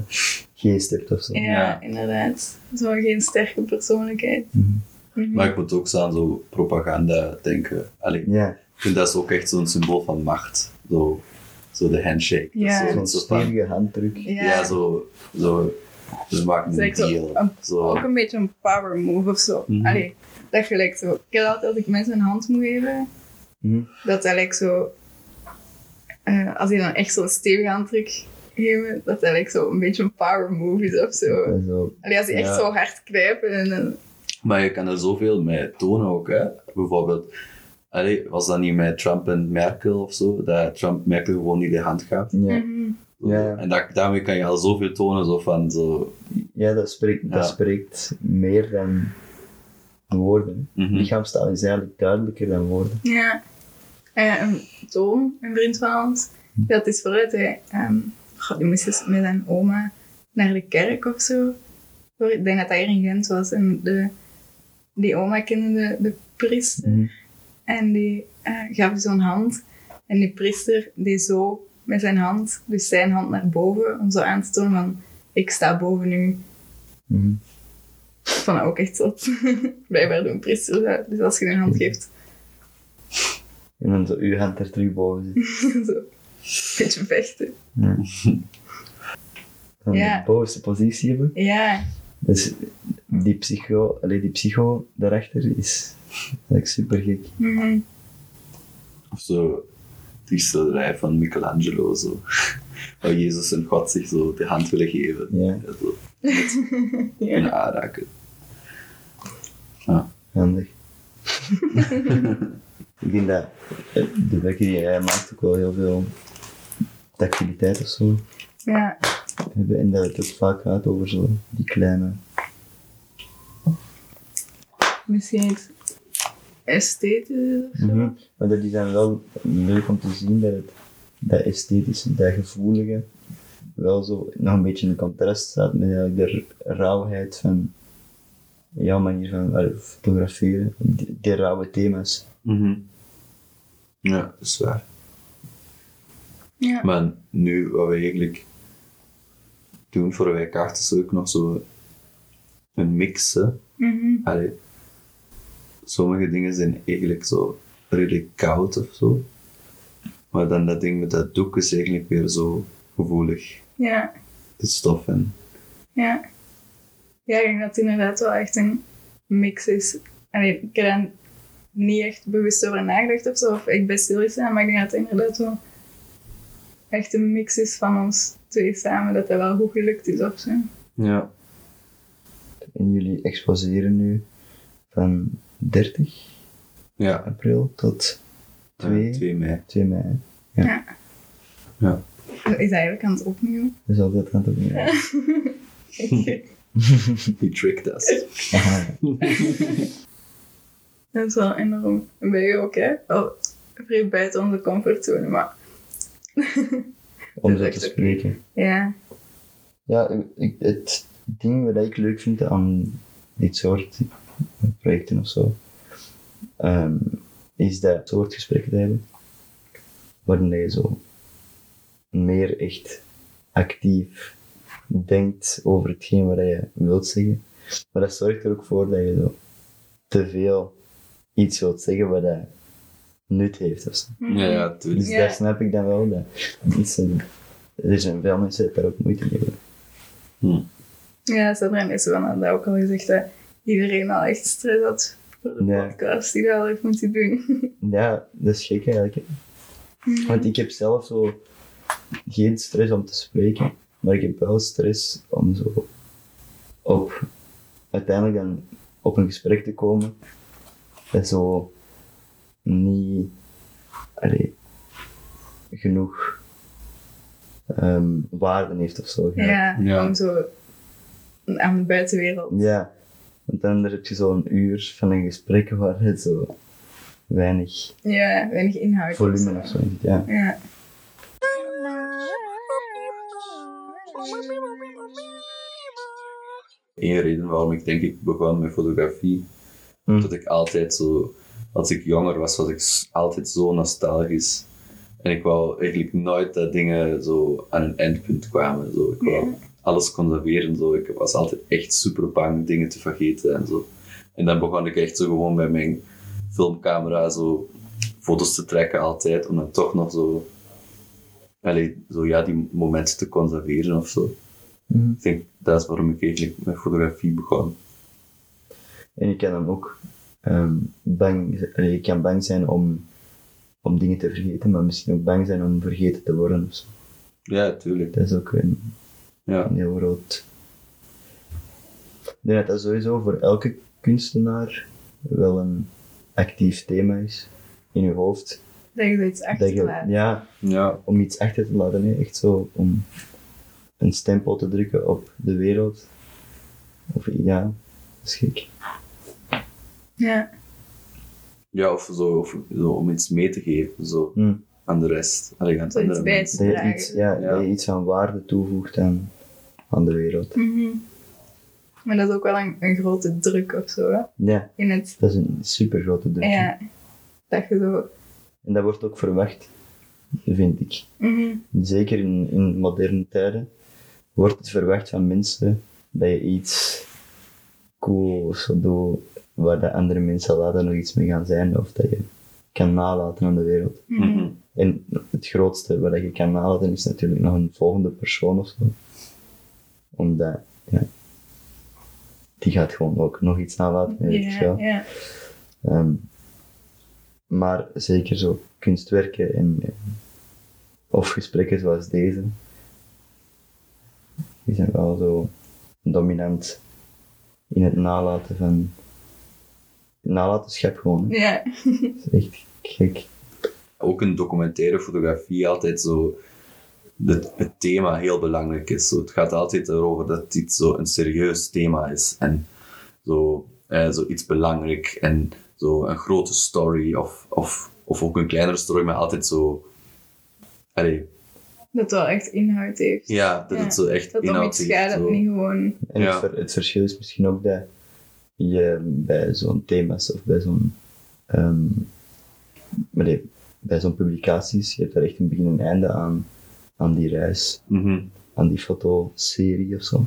geest hebt of zo. Ja, Ja. inderdaad. Zo geen sterke persoonlijkheid. Mhm. Mhm. Maar ik moet ook zo aan zo propaganda denken. Allee, Ja, ik vind dat is ook echt zo'n symbool van macht. Zo, zo de handshake. Dat is zo'n stevige handdruk. ja, Ja, zo, zo, we maken een is like zo deal. een- Zo, ook een beetje een power move of zo. Mhm. Allee, dat gelijk zo. Ik heb altijd als ik mensen een hand moet geven, Mhm. dat dat lijkt zo. eh, als die dan echt zo'n stevige handdruk geven, dat dat lijkt zo een beetje een power move is of zo. Zo. Allee, als die echt Ja. zo hard knijpen en dan. Maar je kan er zoveel mee tonen ook. Hè? Bijvoorbeeld, allee, was dat niet met Trump en Merkel of zo? Dat Trump Merkel gewoon niet de hand gaf. Ja. Mhm. Ja. En dat, daarmee kan je al zoveel tonen. Zo van, zo, ja, dat spreekt, Ja. dat spreekt meer dan woorden. mhm. Lichaamstaal is eigenlijk duidelijker dan woorden. Ja. Een Toon, een vriend van ons, dat is vooruit. Hij, ehm, goh, die moest eens met zijn oma naar de kerk of zo. Voor- Ik denk dat dat hier in Gent was. En de, die oma kende de, de priester. Mhm. En die eh, gaf zo'n hand. En die priester deed zo met zijn hand, dus zijn hand naar boven, om zo aan te tonen van, ik sta boven u. Mhm. Ik vond dat ook echt zot. *laughs* Blijkbaar doen priesters dat. Dus als je een hand geeft, En dan zo uw hand er terug boven zit. *laughs* zo. Beetje vechten. Ja. *laughs* Dan Ja. de bovenste positie hebben. Ja, Dus die psycho, allee, die psycho daarachter is *laughs* eigenlijk super gek. mhm. Of zo, die schilderij van Michelangelo, zo. *laughs* Waar Jezus en God zich zo de hand willen geven. Ja. zo, *laughs* kunnen aanraken. Ja. Handig. ik denk dat eh, de wekker die jij maakt ook wel heel veel tactiliteit of zo ja, hebben. En dat het ook vaak gaat over zo die kleine. misschien iets zo. Mhm. Maar dat is dan wel leuk om te zien dat het, dat esthetische, dat gevoelige, wel zo nog een beetje in contrast staat met eigenlijk de rauwheid van jouw manier van fotograferen, die, die rauwe thema's. Mhm. Ja, dat is waar. Ja. Maar nu, wat we eigenlijk doen voor wij kaart, is ook nog zo een mix. Mhm. Sommige dingen zijn eigenlijk zo redelijk koud of zo. Maar dan dat ding met dat doek is eigenlijk weer zo gevoelig. ja, De stof en... ja. Ja, ik denk dat het inderdaad wel echt een mix is. Allee, ik heb daar niet echt bewust over nagedacht of zo, of echt bij stilstaan, maar ik denk dat het inderdaad wel echt een mix is van ons twee samen, dat dat wel goed gelukt is of zo. Ja. En jullie exposeren nu van 30 Ja. april tot 2, 2 mei. 2 mei. Ja. Is dat eigenlijk aan het opnieuw? Dus altijd aan het opnieuw. *laughs* He tricked us. *laughs* Dat is wel enorm. En bij u ook, hè? Wel vrij buiten onze comfortzone, maar *laughs* Om Dat zo is te spreken. ja. Ja, ik- ik, het ding wat ik leuk vind aan dit soort projecten of zo, ehm, is dat soort gesprekken te hebben, waarin je zo meer echt actief denkt over hetgeen wat je wilt zeggen. Maar dat zorgt er ook voor dat je zo te veel iets wilt zeggen wat dat nut heeft of zo. Ja, ja, Dus tuurlijk. Ja. daar snap ik dan wel dat mensen, er zijn veel mensen die daar ook moeite mee hebben. Hm. Ja, Sadran is wel dat ook al gezegd iedereen al echt stress had voor de Ja. podcast die dat al heeft moeten doen. *laughs* Ja, dat is gek eigenlijk. hè. Want ik heb zelf zo geen stress om te spreken, maar ik heb wel stress om zo op uiteindelijk dan op een gesprek te komen dat zo niet allee, genoeg ehm, waarde heeft of zo. Ja, Ja. om zo aan de buitenwereld. Ja, want dan heb je zo'n uur van een gesprek waar het zo weinig Ja, weinig inhoud. volume of zo. Ja. Ja. Eén reden waarom ik denk ik begon met fotografie, Hm. dat ik altijd zo, als ik jonger was, was ik altijd zo nostalgisch. En ik wou eigenlijk nooit dat dingen zo aan een eindpunt kwamen. Zo. Ik wou alles conserveren. Zo. Ik was altijd echt super bang dingen te vergeten en zo. En dan begon ik echt zo gewoon bij mijn filmcamera zo foto's te trekken altijd, om dan toch nog zo, allee, zo ja, die momenten te conserveren of zo. Mhm. Ik denk, dat is waarom ik eigenlijk met fotografie begon. En je kan dan ook ehm, bang, je kan bang zijn om, om dingen te vergeten, maar misschien ook bang zijn om vergeten te worden. of zo. Ja, tuurlijk. Dat is ook een, Ja. een heel groot. Ik denk dat dat sowieso voor elke kunstenaar wel een actief thema is in je hoofd. Dat je zoiets Dat achterlaat. je, ja, Ja, om iets achter te laten, hè. echt zo om een stempel te drukken op de wereld. Of ja, dat is gek. Ja. ja of, zo, of zo om iets mee te geven zo, Hm. aan de rest. Allee, aan andere bij te dragen. iets, ja, Ja. dat je iets van waarde toevoegt aan, aan de wereld. Mhm. Maar dat is ook wel een, een grote druk of zo, hè? Ja, In het, dat is een super grote druk. ja, dat je zo, En dat wordt ook verwacht vind ik. Mhm. Zeker in, in moderne tijden wordt het verwacht van mensen dat je iets cool of zo doet waar de andere mensen later nog iets mee gaan zijn of dat je kan nalaten aan de wereld. Mhm. En het grootste wat je kan nalaten is natuurlijk nog een volgende persoon of zo. Omdat, ja, die gaat gewoon ook nog iets nalaten, weet Ja, ja. Ehm, maar zeker zo kunstwerken en, of gesprekken zoals deze, die zijn wel zo dominant in het nalaten van nalatenschap gewoon. Ja. Dat is echt gek. Ook in documentaire fotografie altijd zo dat het thema heel belangrijk is. Zo, het gaat altijd erover dat iets zo een serieus thema is en zo, eh, zo iets belangrijk en zo een grote story of, of, of ook een kleinere story, maar altijd zo. Allee, Dat het wel echt inhoud heeft. ja, dat Ja, het zo echt Dat om inhoud iets heeft, gaat, dat niet gewoon... En Ja. het, ver- het verschil is misschien ook dat je bij zo'n thema's of bij zo'n ehm, nee, bij zo'n publicaties, je hebt er echt een begin en einde aan, aan die reis, Mhm. aan die fotoserie of zo.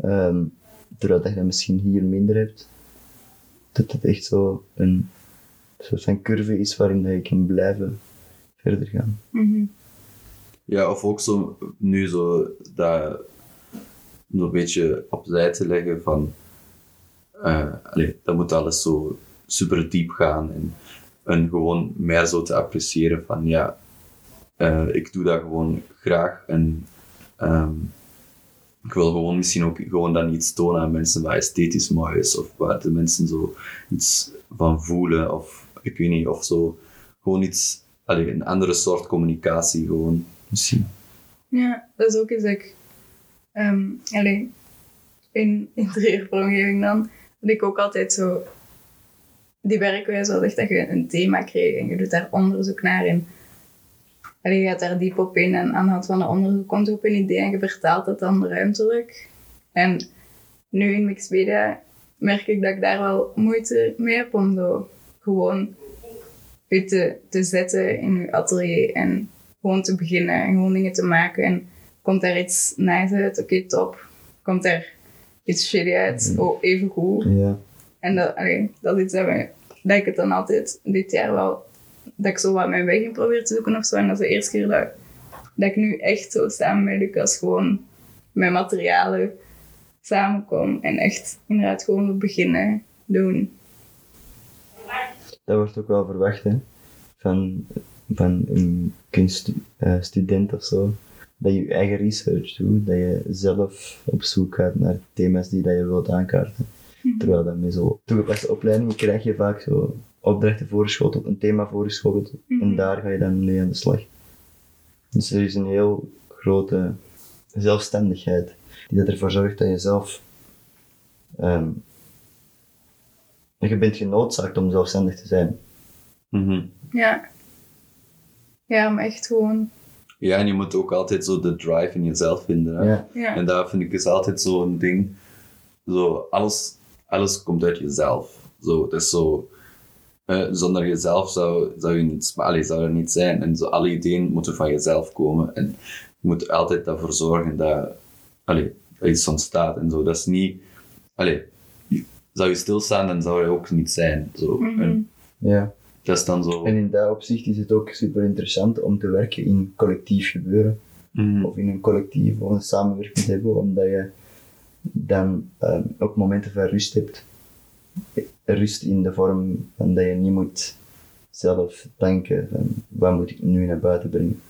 Ehm, terwijl dat je dat misschien hier minder hebt, dat het echt zo een soort van curve is waarin dat je kan blijven verder gaan. Mhm. Ja, of ook zo nu zo dat zo'n beetje opzij te leggen van eh allee, dat moet alles zo super diep gaan en, en gewoon meer zo te appreciëren van ja, eh, ik doe dat gewoon graag en ehm, ik wil gewoon misschien ook gewoon dan iets tonen aan mensen wat esthetisch mooi is of waar de mensen zo iets van voelen of ik weet niet, of zo gewoon iets, allee, een andere soort communicatie gewoon misschien. Ja, dat is ook iets dat ik... ehm allee, in dan, dat ik ook altijd zo... Die werkwijze was echt dat je een thema kreeg en je doet daar onderzoek naar en allee, je gaat daar diep op in en aan de hand van dat onderzoek komt op een idee en je vertaalt dat dan ruimtelijk. En nu in Mixed Media merk ik dat ik daar wel moeite mee heb om zo gewoon je te, te zetten in je atelier en gewoon te beginnen en gewoon dingen te maken. En komt daar iets nice uit, oké, top. Komt daar iets shitty uit, oh, even goed. Ja. En dat, allee, dat is iets dat, we, dat ik het dan altijd dit jaar wel, dat ik zo wat mijn weg in probeer te zoeken of zo. En dat is de eerste keer dat, dat ik nu echt zo samen met Lucas gewoon met materialen samenkom. En echt inderdaad gewoon beginnen doen. Dat wordt ook wel verwacht, hè, van, van een kunststudent of zo. Dat je je eigen research doet, dat je zelf op zoek gaat naar thema's die dat je wilt aankaarten. Terwijl dat met zo toegepaste opleidingen krijg je vaak zo opdrachten voorgeschoteld, een thema voorgeschoteld, en daar ga je dan mee aan de slag. Dus er is een heel grote zelfstandigheid die dat ervoor zorgt dat je zelf ehm, je bent genoodzaakt om zelfstandig te zijn. Mhm. Ja. Ja, maar echt gewoon. Ja, en je moet ook altijd zo de drive in jezelf vinden. Hè? Ja. Ja. En daar vind ik is altijd zo'n ding. Zo, alles, alles komt uit jezelf. Zo, het is zo. Eh, zonder jezelf zou, zou, je niet, allee, zou er niet zijn. En zo, alle ideeën moeten van jezelf komen. En je moet altijd ervoor zorgen dat, allee, dat iets ontstaat. En zo. Dat is niet. Allee, je- zou je stilstaan, dan zou je ook niet zijn. Zo. Mhm. En ja. dat is dan zo. En in dat opzicht is het ook super interessant om te werken in collectief gebeuren. Mhm. Of in een collectief of een samenwerking te hebben, omdat je dan ehm, ook momenten van rust hebt. Rust in de vorm van dat je niet moet zelf denken van wat moet ik nu naar buiten brengen.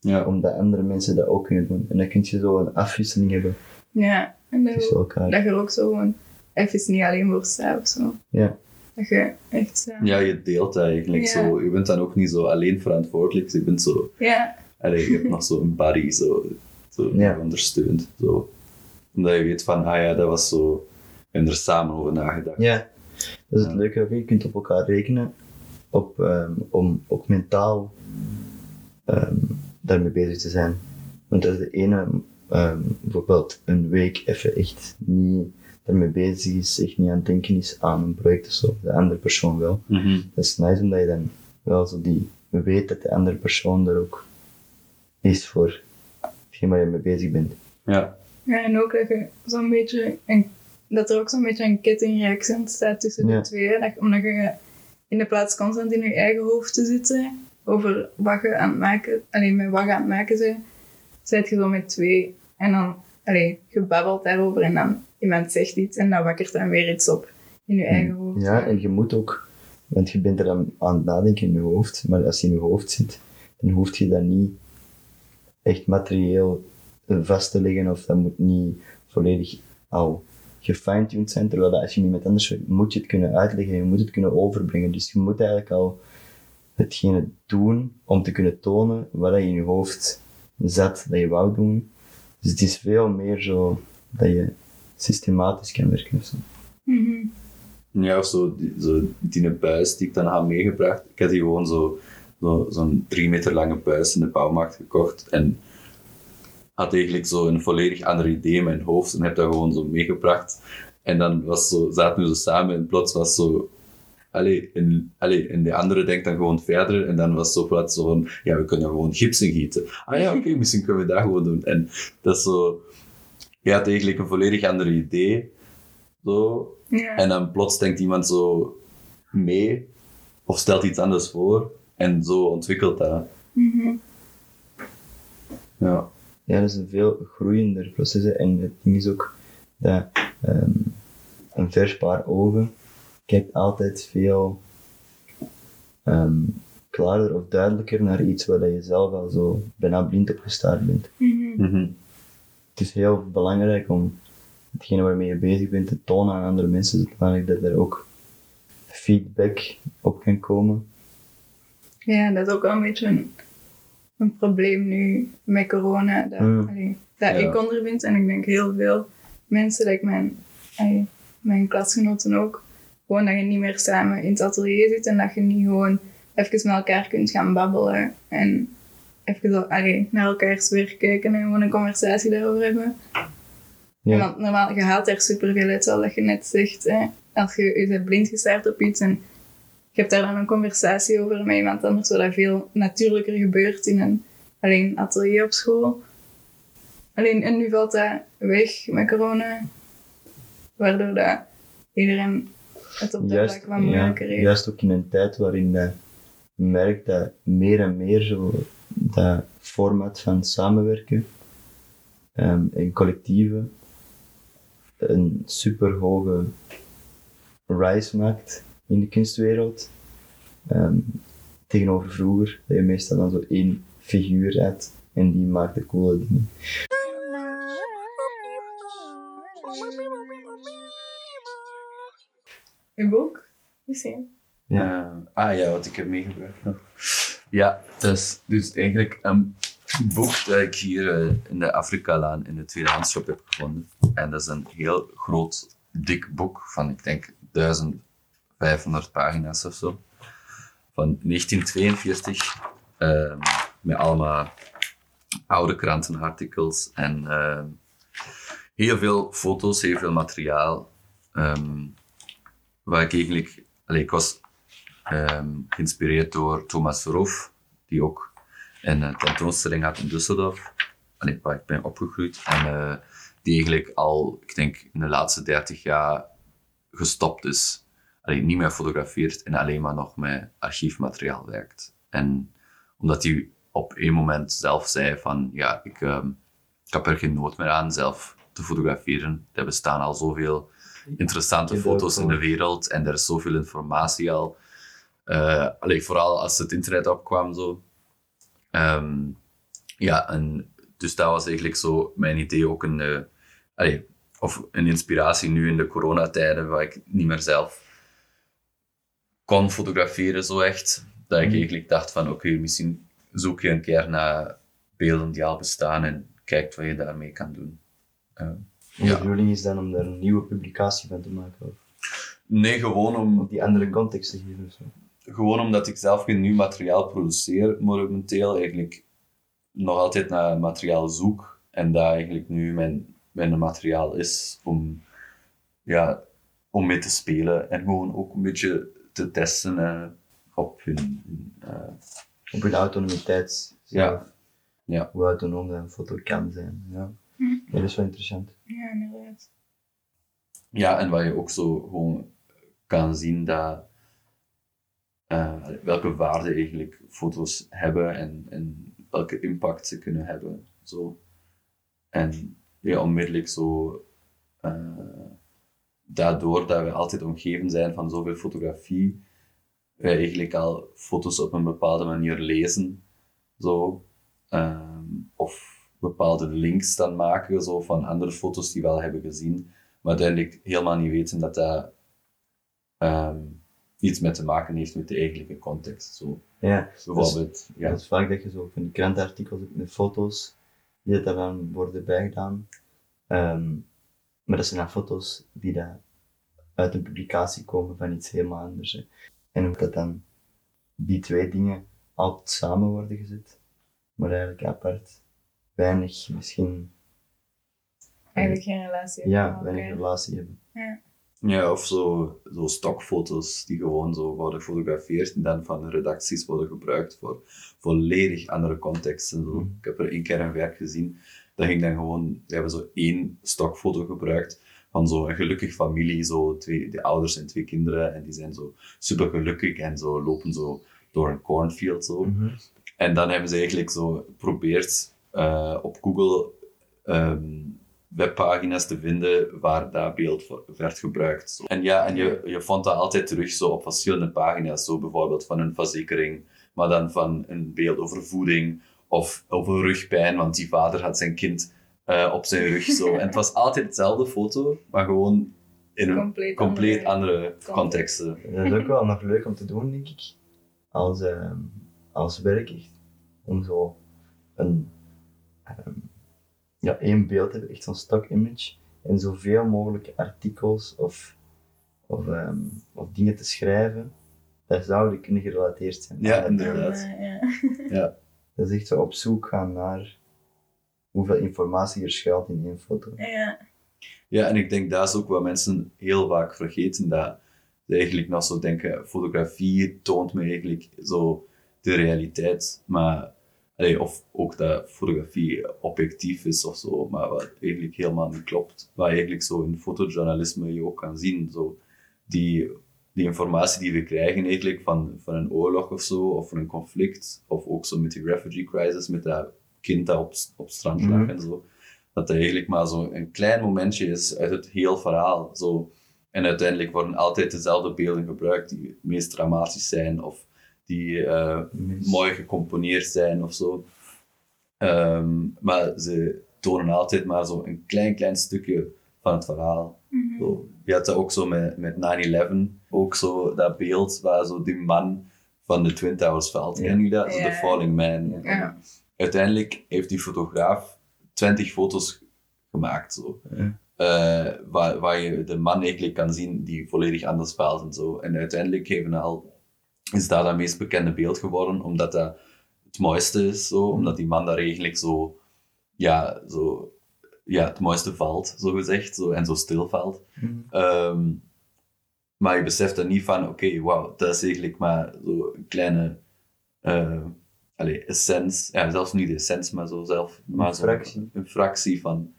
Ja. Omdat andere mensen dat ook kunnen doen. En dan kun je zo een afwisseling hebben Ja. En dat, tussen elkaar. dat je ook zo gewoon even niet alleen voor staat of zo. Ja. Dat je echt. samen- Ja, je deelt eigenlijk Ja. zo. Je bent dan ook niet zo alleen verantwoordelijk. Je bent zo, Ja. allee, je hebt nog zo een buddy zo, zo die *laughs* Ja. je ondersteunt. Zo. Omdat je weet van, ah ja, dat was zo, we hebben er samen over nagedacht. Ja, dat is het leuke. Je kunt op elkaar rekenen op, ehm, om ook mentaal ehm, daarmee bezig te zijn. Want als de ene ehm, bijvoorbeeld een week even echt niet daarmee bezig is, echt niet aan het denken is aan een project of zo, de andere persoon wel. Mhm. Dat is nice omdat je dan wel zo die weet dat de andere persoon er ook is voor hetgeen waar je mee bezig bent. Ja. Ja, en ook dat je zo'n beetje een, dat er ook zo'n beetje een kettingreactie ontstaat tussen Ja. de twee. Dat, omdat je in de plaats constant in je eigen hoofd te zitten over wat je aan het maken, alleen met wat je aan het maken bent, zit je zo met twee. En dan, allee, je babbelt daarover en dan iemand zegt iets en dan wakkert dan weer iets op in je eigen hoofd. Ja, en je moet ook, want je bent er aan, aan het nadenken in je hoofd, maar als je in je hoofd zit, dan hoef je dat niet echt materieel vast te leggen of dat moet niet volledig al gefine-tuned zijn, terwijl dat als je met iemand anders werkt, moet je het kunnen uitleggen, je moet het kunnen overbrengen. Dus je moet eigenlijk al hetgene doen om te kunnen tonen wat dat je in je hoofd zat dat je wou doen. Dus het is veel meer zo dat je systematisch kan werken. Mhm. Ja, of zo, die, zo die buis die ik dan had meegebracht. Ik had die gewoon zo, zo, zo'n drie meter lange buis in de bouwmarkt gekocht. En had eigenlijk zo een volledig ander idee in mijn hoofd. En heb dat gewoon zo meegebracht. En dan was zo, zaten we zo samen en plots was zo... Allee, en, allee, en de andere denkt dan gewoon verder. En dan was zo plots zo van... Ja, we kunnen gewoon gipsen gieten. Ah ja, oké, *laughs* misschien kunnen we dat gewoon doen. En dat is zo... Je had eigenlijk een volledig ander idee. Zo, Ja. en dan plots denkt iemand zo mee, of stelt iets anders voor, en zo ontwikkelt dat. Mhm. Ja. Ja, dat is een veel groeiender proces. hè. En het ding is ook dat ehm, een vers paar ogen kijkt altijd veel ehm, klaarder of duidelijker naar iets waar dat je zelf al zo bijna blind op gestaard bent. Mhm. Het is heel belangrijk om hetgene waarmee je bezig bent te tonen aan andere mensen, zodanig dat er ook feedback op kan komen. Ja, dat is ook wel een beetje een, een probleem nu met corona. Dat, Mm. allee, dat Ja. ik ondervind en ik denk heel veel mensen, dat ik mijn, allee, mijn klasgenoten ook, gewoon dat je niet meer samen in het atelier zit en dat je niet gewoon even met elkaar kunt gaan babbelen en even zo, allee, naar elkaars werk kijken en gewoon een conversatie daarover hebben. Ja. Want normaal, je haalt er superveel uit, zoals je net zegt. Hè. Als je je bent blind gestaard op iets en je hebt daar dan een conversatie over met iemand anders, zodat veel natuurlijker gebeurt in een alleen atelier op school. Alleen, en nu valt dat weg met corona, waardoor dat iedereen het op dat Juist, vlak wat ja, moeilijker heeft. juist ook in een tijd waarin je merkt dat meer en meer zo dat format van samenwerken ehm en collectieven een superhoge rise maakt in de kunstwereld. Ehm, tegenover vroeger, dat je meestal dan zo één figuur had en die maakte coole dingen. Uw boek? Misschien. Eh, ah ja, wat ik heb meegebracht nog. Ja, dat is dus eigenlijk een boek dat ik hier eh, in de Afrika-laan in de tweedehandsshop heb gevonden. En dat is een heel groot, dik boek van, ik denk, 1500 pagina's of zo. Van 1942. ehm, met allemaal oude krantenartikels en ehm, heel veel foto's, heel veel materiaal. ehm, waar ik eigenlijk... Allee, ik was geïnspireerd door Thomas Verhoef, die ook een eh, tentoonstelling had in Düsseldorf, allee, waar ik ben opgegroeid. En eh, die eigenlijk al, ik denk, in de laatste 30 jaar gestopt is. Allee, niet meer fotografeert en alleen maar nog met archiefmateriaal werkt. En omdat hij op één moment zelf zei van, ja, ik, ehm, ik heb er geen nood meer aan zelf te fotograferen. Er bestaan al zoveel interessante foto's in de wereld en er is zoveel informatie al. Eh, allee, vooral als het internet opkwam zo. Ehm, ja, en dus dat was eigenlijk zo mijn idee ook een, allee, of een inspiratie nu in de coronatijden, waar ik niet meer zelf kon fotograferen zo echt. Dat ik Mhm. eigenlijk dacht van oké, misschien zoek je een keer naar beelden die al bestaan en kijkt wat je daarmee kan doen. Eh, En Ja. bedoeling is dan om daar een nieuwe publicatie van te maken. Of nee, gewoon om die andere context te geven. of zo. gewoon omdat ik zelf geen nieuw materiaal produceer, momenteel eigenlijk nog altijd naar materiaal zoek. En dat eigenlijk nu mijn, mijn materiaal is om, ja, om mee te spelen en gewoon ook een beetje te testen eh, op hun, eh, op hun autonomiteit. Ja. Ja. Hoe autonoom een foto kan zijn. Ja. Ja, dat is wel interessant. Ja, inderdaad. Ja, en wat je ook zo gewoon kan zien dat eh, welke waarde eigenlijk foto's hebben en, en welke impact ze kunnen hebben. Zo. En ja, onmiddellijk zo, daardoor dat we altijd omgeven zijn van zoveel fotografie, wij eigenlijk al foto's op een bepaalde manier lezen. Zo. Ehm, of bepaalde links dan maken zo, van andere foto's die we al hebben gezien, maar uiteindelijk helemaal niet weten dat dat ehm, iets met te maken heeft met de eigenlijke context. Zo. Ja, Bijvoorbeeld, ja. Dat is vaak dat je zo van die krantenartikels met foto's die dan worden bijgedaan. Ehm, maar dat zijn dan foto's die daar uit een publicatie komen van iets helemaal anders. Hè. En hoe dat dan die twee dingen altijd samen worden gezet, maar eigenlijk apart. Weinig misschien, Eigenlijk geen relatie hebben ja, weinig relatie hebben. Ja, of zo, zo stokfoto's die gewoon zo worden gefotografeerd en dan van de redacties worden gebruikt voor volledig andere contexten. Zo. Mhm. Ik heb er één keer een werk gezien, dat ging dan gewoon, we hebben zo één stokfoto gebruikt van zo'n gelukkig familie, zo twee, de ouders en twee kinderen, en die zijn zo super gelukkig en zo lopen zo door een cornfield zo. Mhm. En dan hebben ze eigenlijk zo geprobeerd eh, op Google ehm, webpagina's te vinden waar dat beeld voor werd gebruikt. Zo. En ja, en je, je vond dat altijd terug zo op verschillende pagina's. Zo bijvoorbeeld van een verzekering, maar dan van een beeld over voeding of over rugpijn, want die vader had zijn kind eh, op zijn rug. Zo. En het was altijd dezelfde foto, maar gewoon in een Compleet, compleet andere andere contexten. Dat is ook wel nog leuk om te doen, denk ik. Als, ehm, als werk echt. Om zo een, ehm, ja, één beeld te hebben, echt zo'n stock image. En zoveel mogelijk artikels of, of, ehm, of dingen te schrijven. Dat zouden kunnen gerelateerd zijn. Ja, inderdaad. Ja, ja. Dat is echt zo op zoek gaan naar hoeveel informatie er schuilt in één foto. ja. Ja, en ik denk dat is ook wat mensen heel vaak vergeten, dat ze eigenlijk nog zo denken, fotografie toont me eigenlijk zo de realiteit, maar, allee, of ook dat fotografie objectief is of zo, maar wat eigenlijk helemaal niet klopt. Wat eigenlijk zo in fotojournalisme je ook kan zien, zo die, die informatie die we krijgen eigenlijk van, van een oorlog of zo, of van een conflict, of ook zo met de refugee crisis, met dat kind dat op, op strand lag Mhm. en zo dat dat eigenlijk maar zo een klein momentje is uit het heel verhaal. Zo. En uiteindelijk worden altijd dezelfde beelden gebruikt die het meest dramatisch zijn of die eh, mooi gecomponeerd zijn of zo. Ehm, maar ze tonen altijd maar zo een klein, klein stukje van het verhaal. Mhm. Zo, je had dat ook zo met, met 9-11, ook zo dat beeld waar zo die man van de Twin Towers valt. Ken je dat? Zo de Falling Man. Ja. Uiteindelijk heeft die fotograaf 20 foto's gemaakt. Zo. Eh, waar, waar je de man eigenlijk kan zien die volledig anders valt en zo. En uiteindelijk heeft al, is dat het meest bekende beeld geworden, omdat dat het mooiste is, zo, omdat die man daar eigenlijk zo, ja, zo, ja, het mooiste valt, zo gezegd, zo, en zo stil valt. Mhm. Ehm, maar je beseft dan niet van, oké, wauw, dat is eigenlijk maar zo een kleine eh allee, essence, ja, zelfs niet de essence, maar zo zelf, maar zo fractie. een fractie van,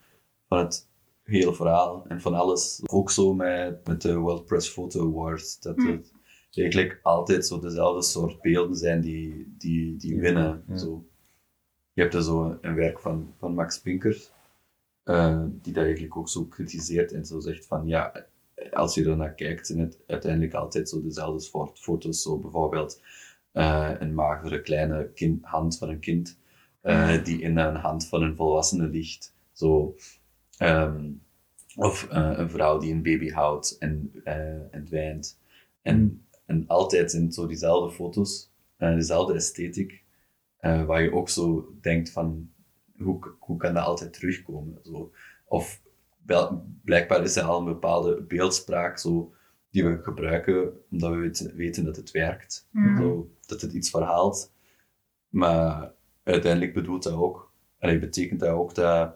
van het hele verhaal en van alles. Ook zo met, met de World Press Photo Awards, dat Hm. het eigenlijk altijd zo dezelfde soort beelden zijn die, die, die winnen. ja. Zo. Je hebt er zo een werk van, van Max Pinker, eh, die dat eigenlijk ook zo kritiseert en zo zegt van ja, als je er naar kijkt, zijn het uiteindelijk altijd zo dezelfde soort foto's. Zo bijvoorbeeld eh, een magere kleine kind, hand van een kind eh, die in een hand van een volwassene ligt. Zo, ehm, of een vrouw die een baby houdt en, en wijnt. En, Mm. en altijd zijn het zo diezelfde foto's, dezelfde esthetiek, waar je ook zo denkt van, hoe, hoe kan dat altijd terugkomen? Zo. Of wel- blijkbaar is er al een bepaalde beeldspraak zo, die we gebruiken, omdat we weten, weten dat het werkt. Mhm. Zo, dat het iets verhaalt. Maar uiteindelijk bedoelt dat ook, allee, betekent dat ook dat,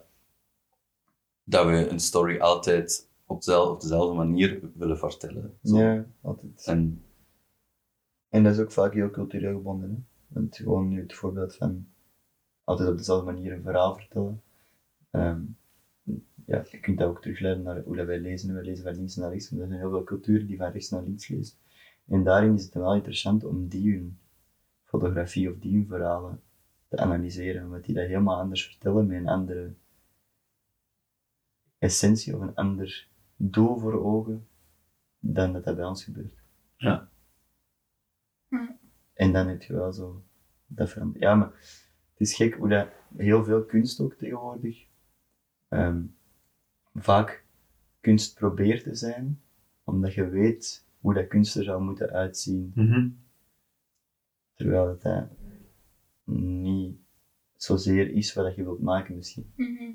dat we een story altijd op, zel- op dezelfde manier willen vertellen. Zo. Ja, altijd. En En dat is ook vaak heel cultureel gebonden. Want gewoon nu het voorbeeld van altijd op dezelfde manier een verhaal vertellen. Ehm, ja, je kunt dat ook terugleiden naar hoe dat wij lezen. Wij lezen van links naar rechts. Want er zijn heel veel culturen die van rechts naar links lezen. En daarin is het wel interessant om die hun fotografie of die hun verhalen te analyseren. Omdat die dat helemaal anders vertellen met een andere essentie of een ander doel voor ogen dan dat dat bij ons gebeurt. Ja. En dan heb je wel zo dat verandert. Ja, maar is gek hoe dat heel veel kunst ook tegenwoordig ehm, vaak kunst probeert te zijn, omdat je weet hoe dat kunst er zou moeten uitzien, Mhm. terwijl het dat niet zozeer is wat je wilt maken misschien. Mhm.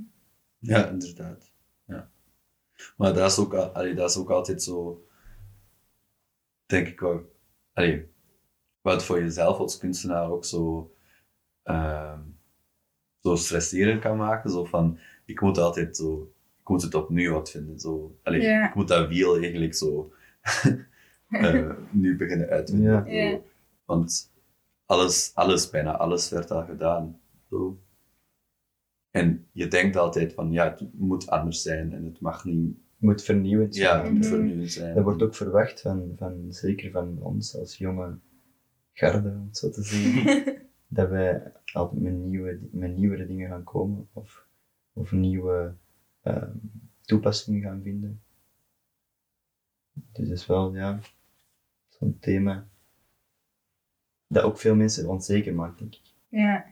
Ja, inderdaad. Ja. Maar dat is ook, al- allee, dat is ook altijd zo, denk ik wel, allee, wat voor jezelf als kunstenaar ook zo, ehm, zo stresserend kan maken. Zo van, ik moet altijd zo, ik moet het opnieuw wat vinden. Zo, allee, Ja. Ik moet dat wiel eigenlijk zo *laughs* eh, nu beginnen uitvinden. Ja. Zo. Ja. Want alles, alles, bijna alles werd al gedaan. Zo. En je denkt altijd van, ja, het moet anders zijn en het mag niet, moet vernieuwend zijn. ja, het moet vernieuwend zijn. Dat wordt ook verwacht van, van, zeker van ons als jonge garde, om het zo te zeggen, *laughs* dat wij altijd met, nieuwe, met nieuwere dingen gaan komen of, of nieuwe ehm, toepassingen gaan vinden. Dus dat is wel, ja, zo'n thema dat ook veel mensen onzeker maakt, denk ik. Ja.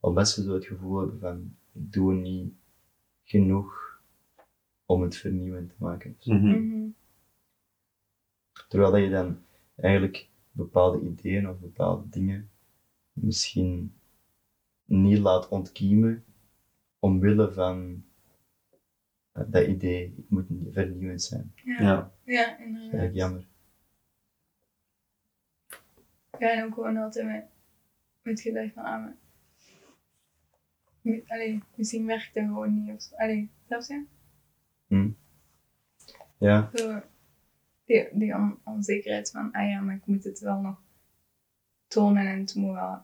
Omdat ze zo het gevoel hebben van, ik doe niet genoeg om het vernieuwend te maken. Mhm. Mhm. Terwijl dat je dan eigenlijk bepaalde ideeën of bepaalde dingen misschien niet laat ontkiemen omwille van eh, dat idee, ik moet niet vernieuwend zijn. Ja. Ja. Ja, Dat is inderdaad. eigenlijk jammer. Ja, en ook gewoon altijd met, met gedacht van, ah, maar... Allee, misschien werkt dat gewoon niet of zo. Allee, zelfs ja? Ja, Zo, die, die on- onzekerheid van, ah ja, maar ik moet het wel nog tonen en het moet wel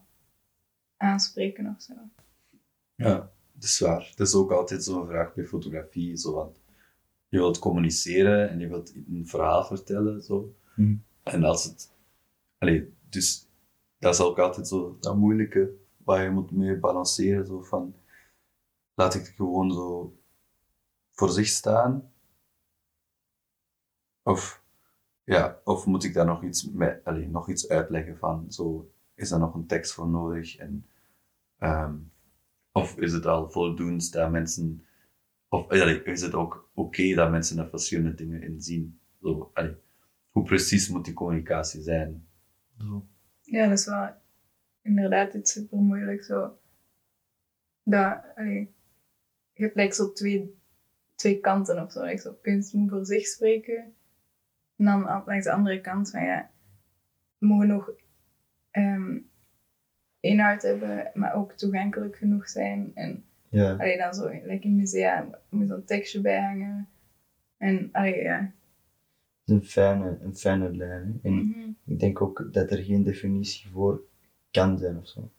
aanspreken of zo. Ja, dat is waar. Het is ook altijd zo'n vraag bij fotografie. Zo van, je wilt communiceren en je wilt een verhaal vertellen. Zo. Mhm. En als het... Allee, dus dat is ook altijd zo dat moeilijke waar je moet mee balanceren. Zo van, laat ik het gewoon zo voor zich staan? Of, ja, of moet ik daar nog iets, met, allee, nog iets uitleggen van? Zo, is er nog een tekst voor nodig? En, ehm, of is het al voldoende dat mensen... Of allee, is het ook oké dat mensen er verschillende dingen in zien? Zo, allee, hoe precies moet die communicatie zijn? Zo. Ja, dat is wel inderdaad iets super moeilijk zo. Dat, allee, je hebt like, zo twee, twee kanten of zo. Like, zo. Kunst moet voor zich spreken. En dan aan- langs de andere kant van ja, we mogen nog ehm, inhoud hebben, maar ook toegankelijk genoeg zijn. En ja. allee, dan zo, like in musea, moet zo'n tekstje bij hangen. En allee, ja. Het is een fijne, een fijne lijn. hè. En Mhm. ik denk ook dat er geen definitie voor kan zijn of zo.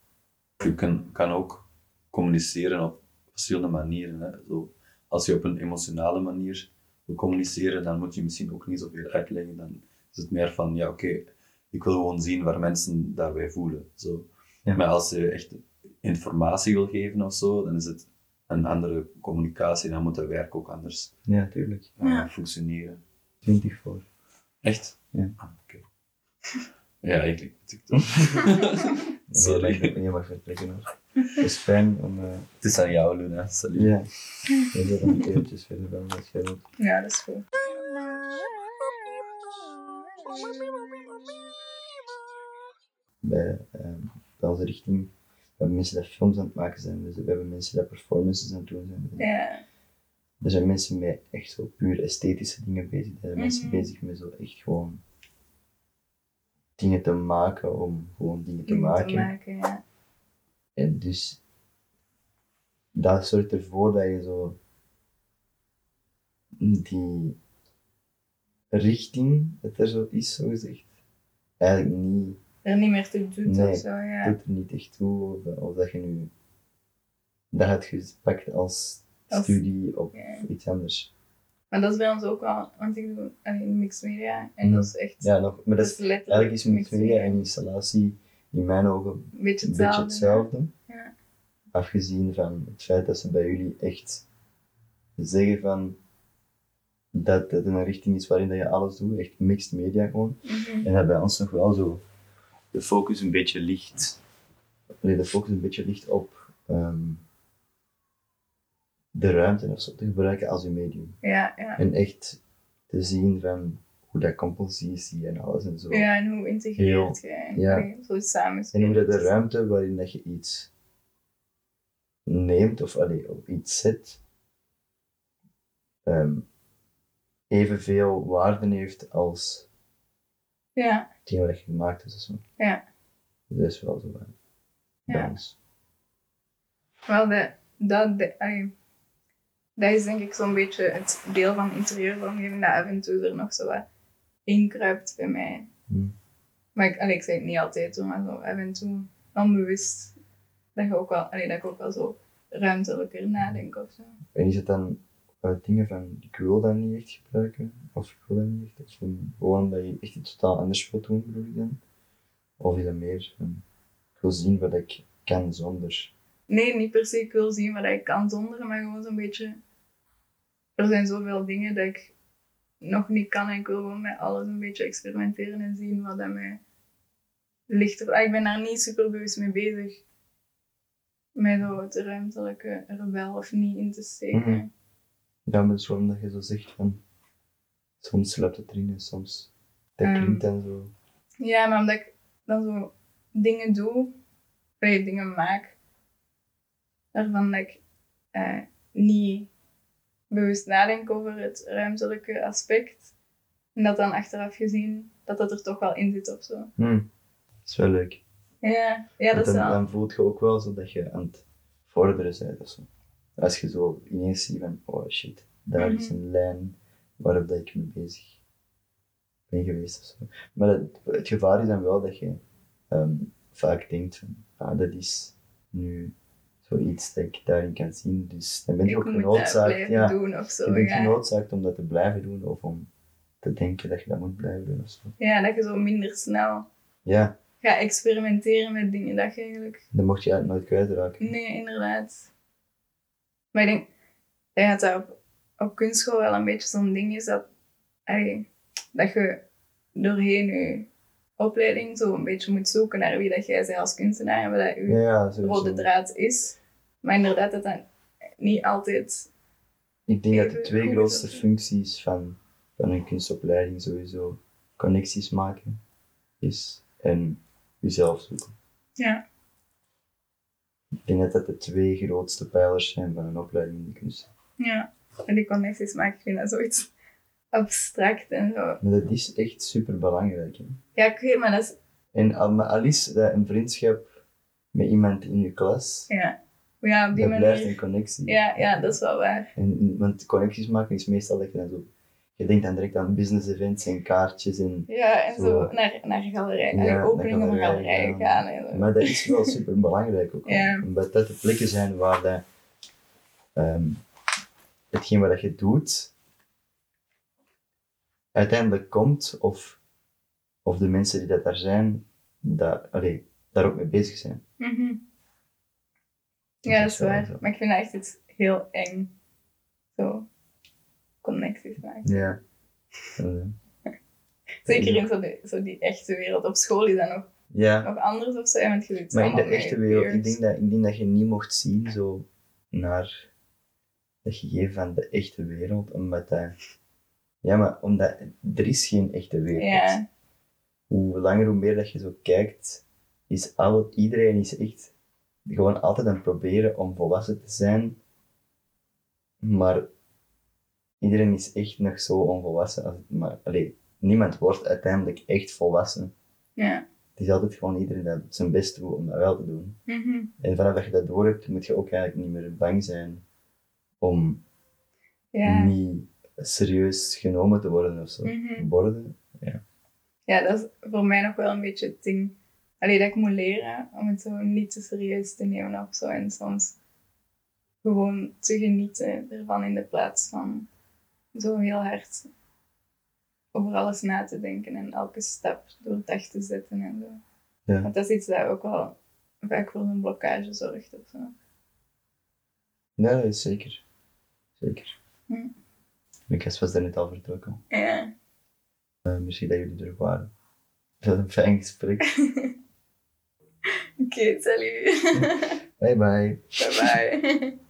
Je kan, kan ook communiceren op verschillende manieren. Hè. Zo, als je op een emotionele manier wil communiceren, dan moet je misschien ook niet zoveel uitleggen. Dan is het meer van, ja oké, ik wil gewoon zien waar mensen daarbij voelen. Zo. Ja. Maar als je echt informatie wil geven of zo, dan is het een andere communicatie. Dan moet het werk ook anders Ja, tuurlijk. eh, Ja. functioneren. 20 voor. Echt? Ja. Ah, oké. *laughs* Ja, eigenlijk moet ik toch. *laughs* Sorry. Dat je mag vertrekken hoor. Het is fijn om... eh, Het is aan jou, Luna. Salut. ja, je bent nog eventjes verder dan dat jij wilt. ja, dat is goed. *laughs* bij, ehm, bij onze richting. We hebben mensen die films aan het maken zijn, dus we hebben mensen die performances aan het doen zijn. Ja. Er zijn mensen met echt zo puur esthetische dingen bezig. Er zijn mensen Mhm. bezig met zo echt gewoon dingen te maken om gewoon dingen te Dingen maken. Te maken ja. En dus dat zorgt ervoor dat je zo die richting dat er zo is, zo gezegd, eigenlijk niet er niet meer toe doet Nee, of zo. Ja. doet er niet echt toe. Of, of dat je nu dat het gepakt als Als- studie of ja. iets anders. Maar dat is bij ons ook wel, want ik doe alleen mixed media en Mhm. dat is echt. Ja, nog, maar dat is, eigenlijk is mixed media en installatie in mijn ogen Een beetje een hetzelfde. beetje hetzelfde. Ja. Afgezien van het feit dat ze bij jullie echt zeggen van dat het een richting is waarin dat je alles doet, echt mixed media gewoon. Mhm. En dat bij ons nog wel zo de focus een beetje ligt, nee, de focus een beetje ligt op ehm, de ruimte of zo te gebruiken als je medium. Ja, ja. En echt te zien van hoe dat compositie en alles en zo. Ja, en hoe integreert je Ja. zo samen En hoe dat de ruimte waarin dat je iets neemt of allee, op iets zet, ehm, evenveel waarde heeft als Ja, hetgeen wat je gemaakt hebt. of zo. Ja. Dus dat is wel zo bij Ja. wel, de, dat, de, allee, dat is denk ik zo'n beetje het deel van interieurvormgeving dat af en toe er nog zo wat inkruipt bij mij. Hmm. Maar ik, allee, ik zeg het niet altijd hoor, maar zo af en toe onbewust dat, je ook wel, allee, dat ik ook wel zo ruimtelijker nadenk of zo. En is het dan dingen van, ik wil dat niet echt gebruiken, of ik wil dat niet echt, of gewoon dat je echt iets totaal anders wilt doen, bedoel ik dan? Of is dat meer van, ik wil zien wat ik kan zonder. Nee, niet per se ik wil zien wat ik kan zonder, maar gewoon zo'n beetje... Er zijn zoveel dingen dat ik nog niet kan en ik wil gewoon met alles een beetje experimenteren en zien wat dat mij ligt. ah, Ik ben daar niet super bewust mee bezig. Met zo het ruimtelijke er wel of niet in te steken. Mhm. Ja, maar het is waarom dat je zo zegt van, soms sluipt het erin en soms, dat Ehm. klinkt dan zo. Ja, maar omdat ik dan zo dingen doe, je dingen maak, waarvan ik eh, niet bewust nadenk over het ruimtelijke aspect. En dat dan achteraf gezien, dat dat er toch wel in zit of zo. Hm, dat is wel leuk. Ja, ja dat is dan, wel. dan voelt je ook wel zo dat je aan het vorderen bent of zo. Als je zo ineens ziet van, oh shit, daar is Mhm. een lijn waarop dat ik mee bezig ben geweest of zo. Maar het, het gevaar is dan wel dat je ehm, vaak denkt van, ah, dat is nu zoiets dat ik daarin kan zien. Dus dan ben je ik ook genoodzaakt, ja, doen of zo. je bent Ja. genoodzaakt om dat te blijven doen of om te denken dat je dat moet blijven doen of zo. ja, dat je zo minder snel Ja, gaat experimenteren met dingen dat je eigenlijk dan mocht je eigenlijk nooit kwijtraken. Nee, inderdaad. Maar ik denk dat dat op, op kunstschool wel een beetje zo'n ding is dat, allee, dat je doorheen je opleiding zo een beetje moet zoeken naar wie dat jij bent als kunstenaar en wat dat je Ja, rode draad is. Maar inderdaad, dat dat niet altijd... Ik denk dat de twee grootste functies van, van een kunstopleiding sowieso connecties maken is en jezelf zoeken. Ja, Ik denk dat dat de twee grootste pijlers zijn van een opleiding in de kunst. ja. En die connecties maken, ik vind dat zoiets abstract en zo. Maar dat is echt super belangrijk. Hè? Ja, ik weet, maar dat is... En al, is dat een vriendschap met iemand in je klas, Ja, ja op die dat blijft een manier... connectie. Ja, ja, dat is wel waar. En, want connecties maken is meestal dat je dan zo. Je denkt dan direct aan business events en kaartjes en Ja, en zo, Zo. naar, naar naar naar openingen van galerijen, ja. gaan. En. Maar dat is wel super belangrijk ook. Ja. Omdat dat de plekken zijn waar dat, ehm, hetgeen wat je doet uiteindelijk komt, of, of de mensen die dat daar zijn, daar, allee, daar ook mee bezig zijn. Mhm. Dat Ja, dat is waar. Maar ik vind dat echt iets heel eng. Zo, connecties maken. Ja. Zeker in zo, de, zo die echte wereld. Op school is dat nog, ja. nog anders of zo. zit Maar in de echte wereld, ik denk, dat, ik denk dat je niet mocht zien zo naar dat gegeven van de echte wereld, omdat dat... Ja, maar omdat er is geen echte wereld. Ja, Hoe langer, hoe meer dat je zo kijkt, is alle, iedereen is echt gewoon altijd aan het proberen om volwassen te zijn, maar iedereen is echt nog zo onvolwassen. Maar, allee, niemand wordt uiteindelijk echt volwassen. ja. Het is altijd gewoon iedereen dat zijn best doet om dat wel te doen. Mhm. En vanaf dat je dat door hebt, moet je ook eigenlijk niet meer bang zijn om ja. niet serieus genomen te worden of zo. Mhm. Worden. Ja, dat is voor mij nog wel een beetje het ding. Allee, dat ik moet leren om het zo niet te serieus te nemen of zo. En soms gewoon te genieten ervan in de plaats van zo heel hard over alles na te denken en elke stap doordacht te zetten en zo. Ja. Want dat is iets dat ook wel vaak voor een blokkage zorgt of zo. Nee, dat is zeker. Zeker. Hm. Lucas was daar net al vertrokken. Ja. Uh, misschien dat jullie er waren. *laughs* Dat een fijn gesprek. *laughs* Oké, salut. bye bye. bye bye. *laughs*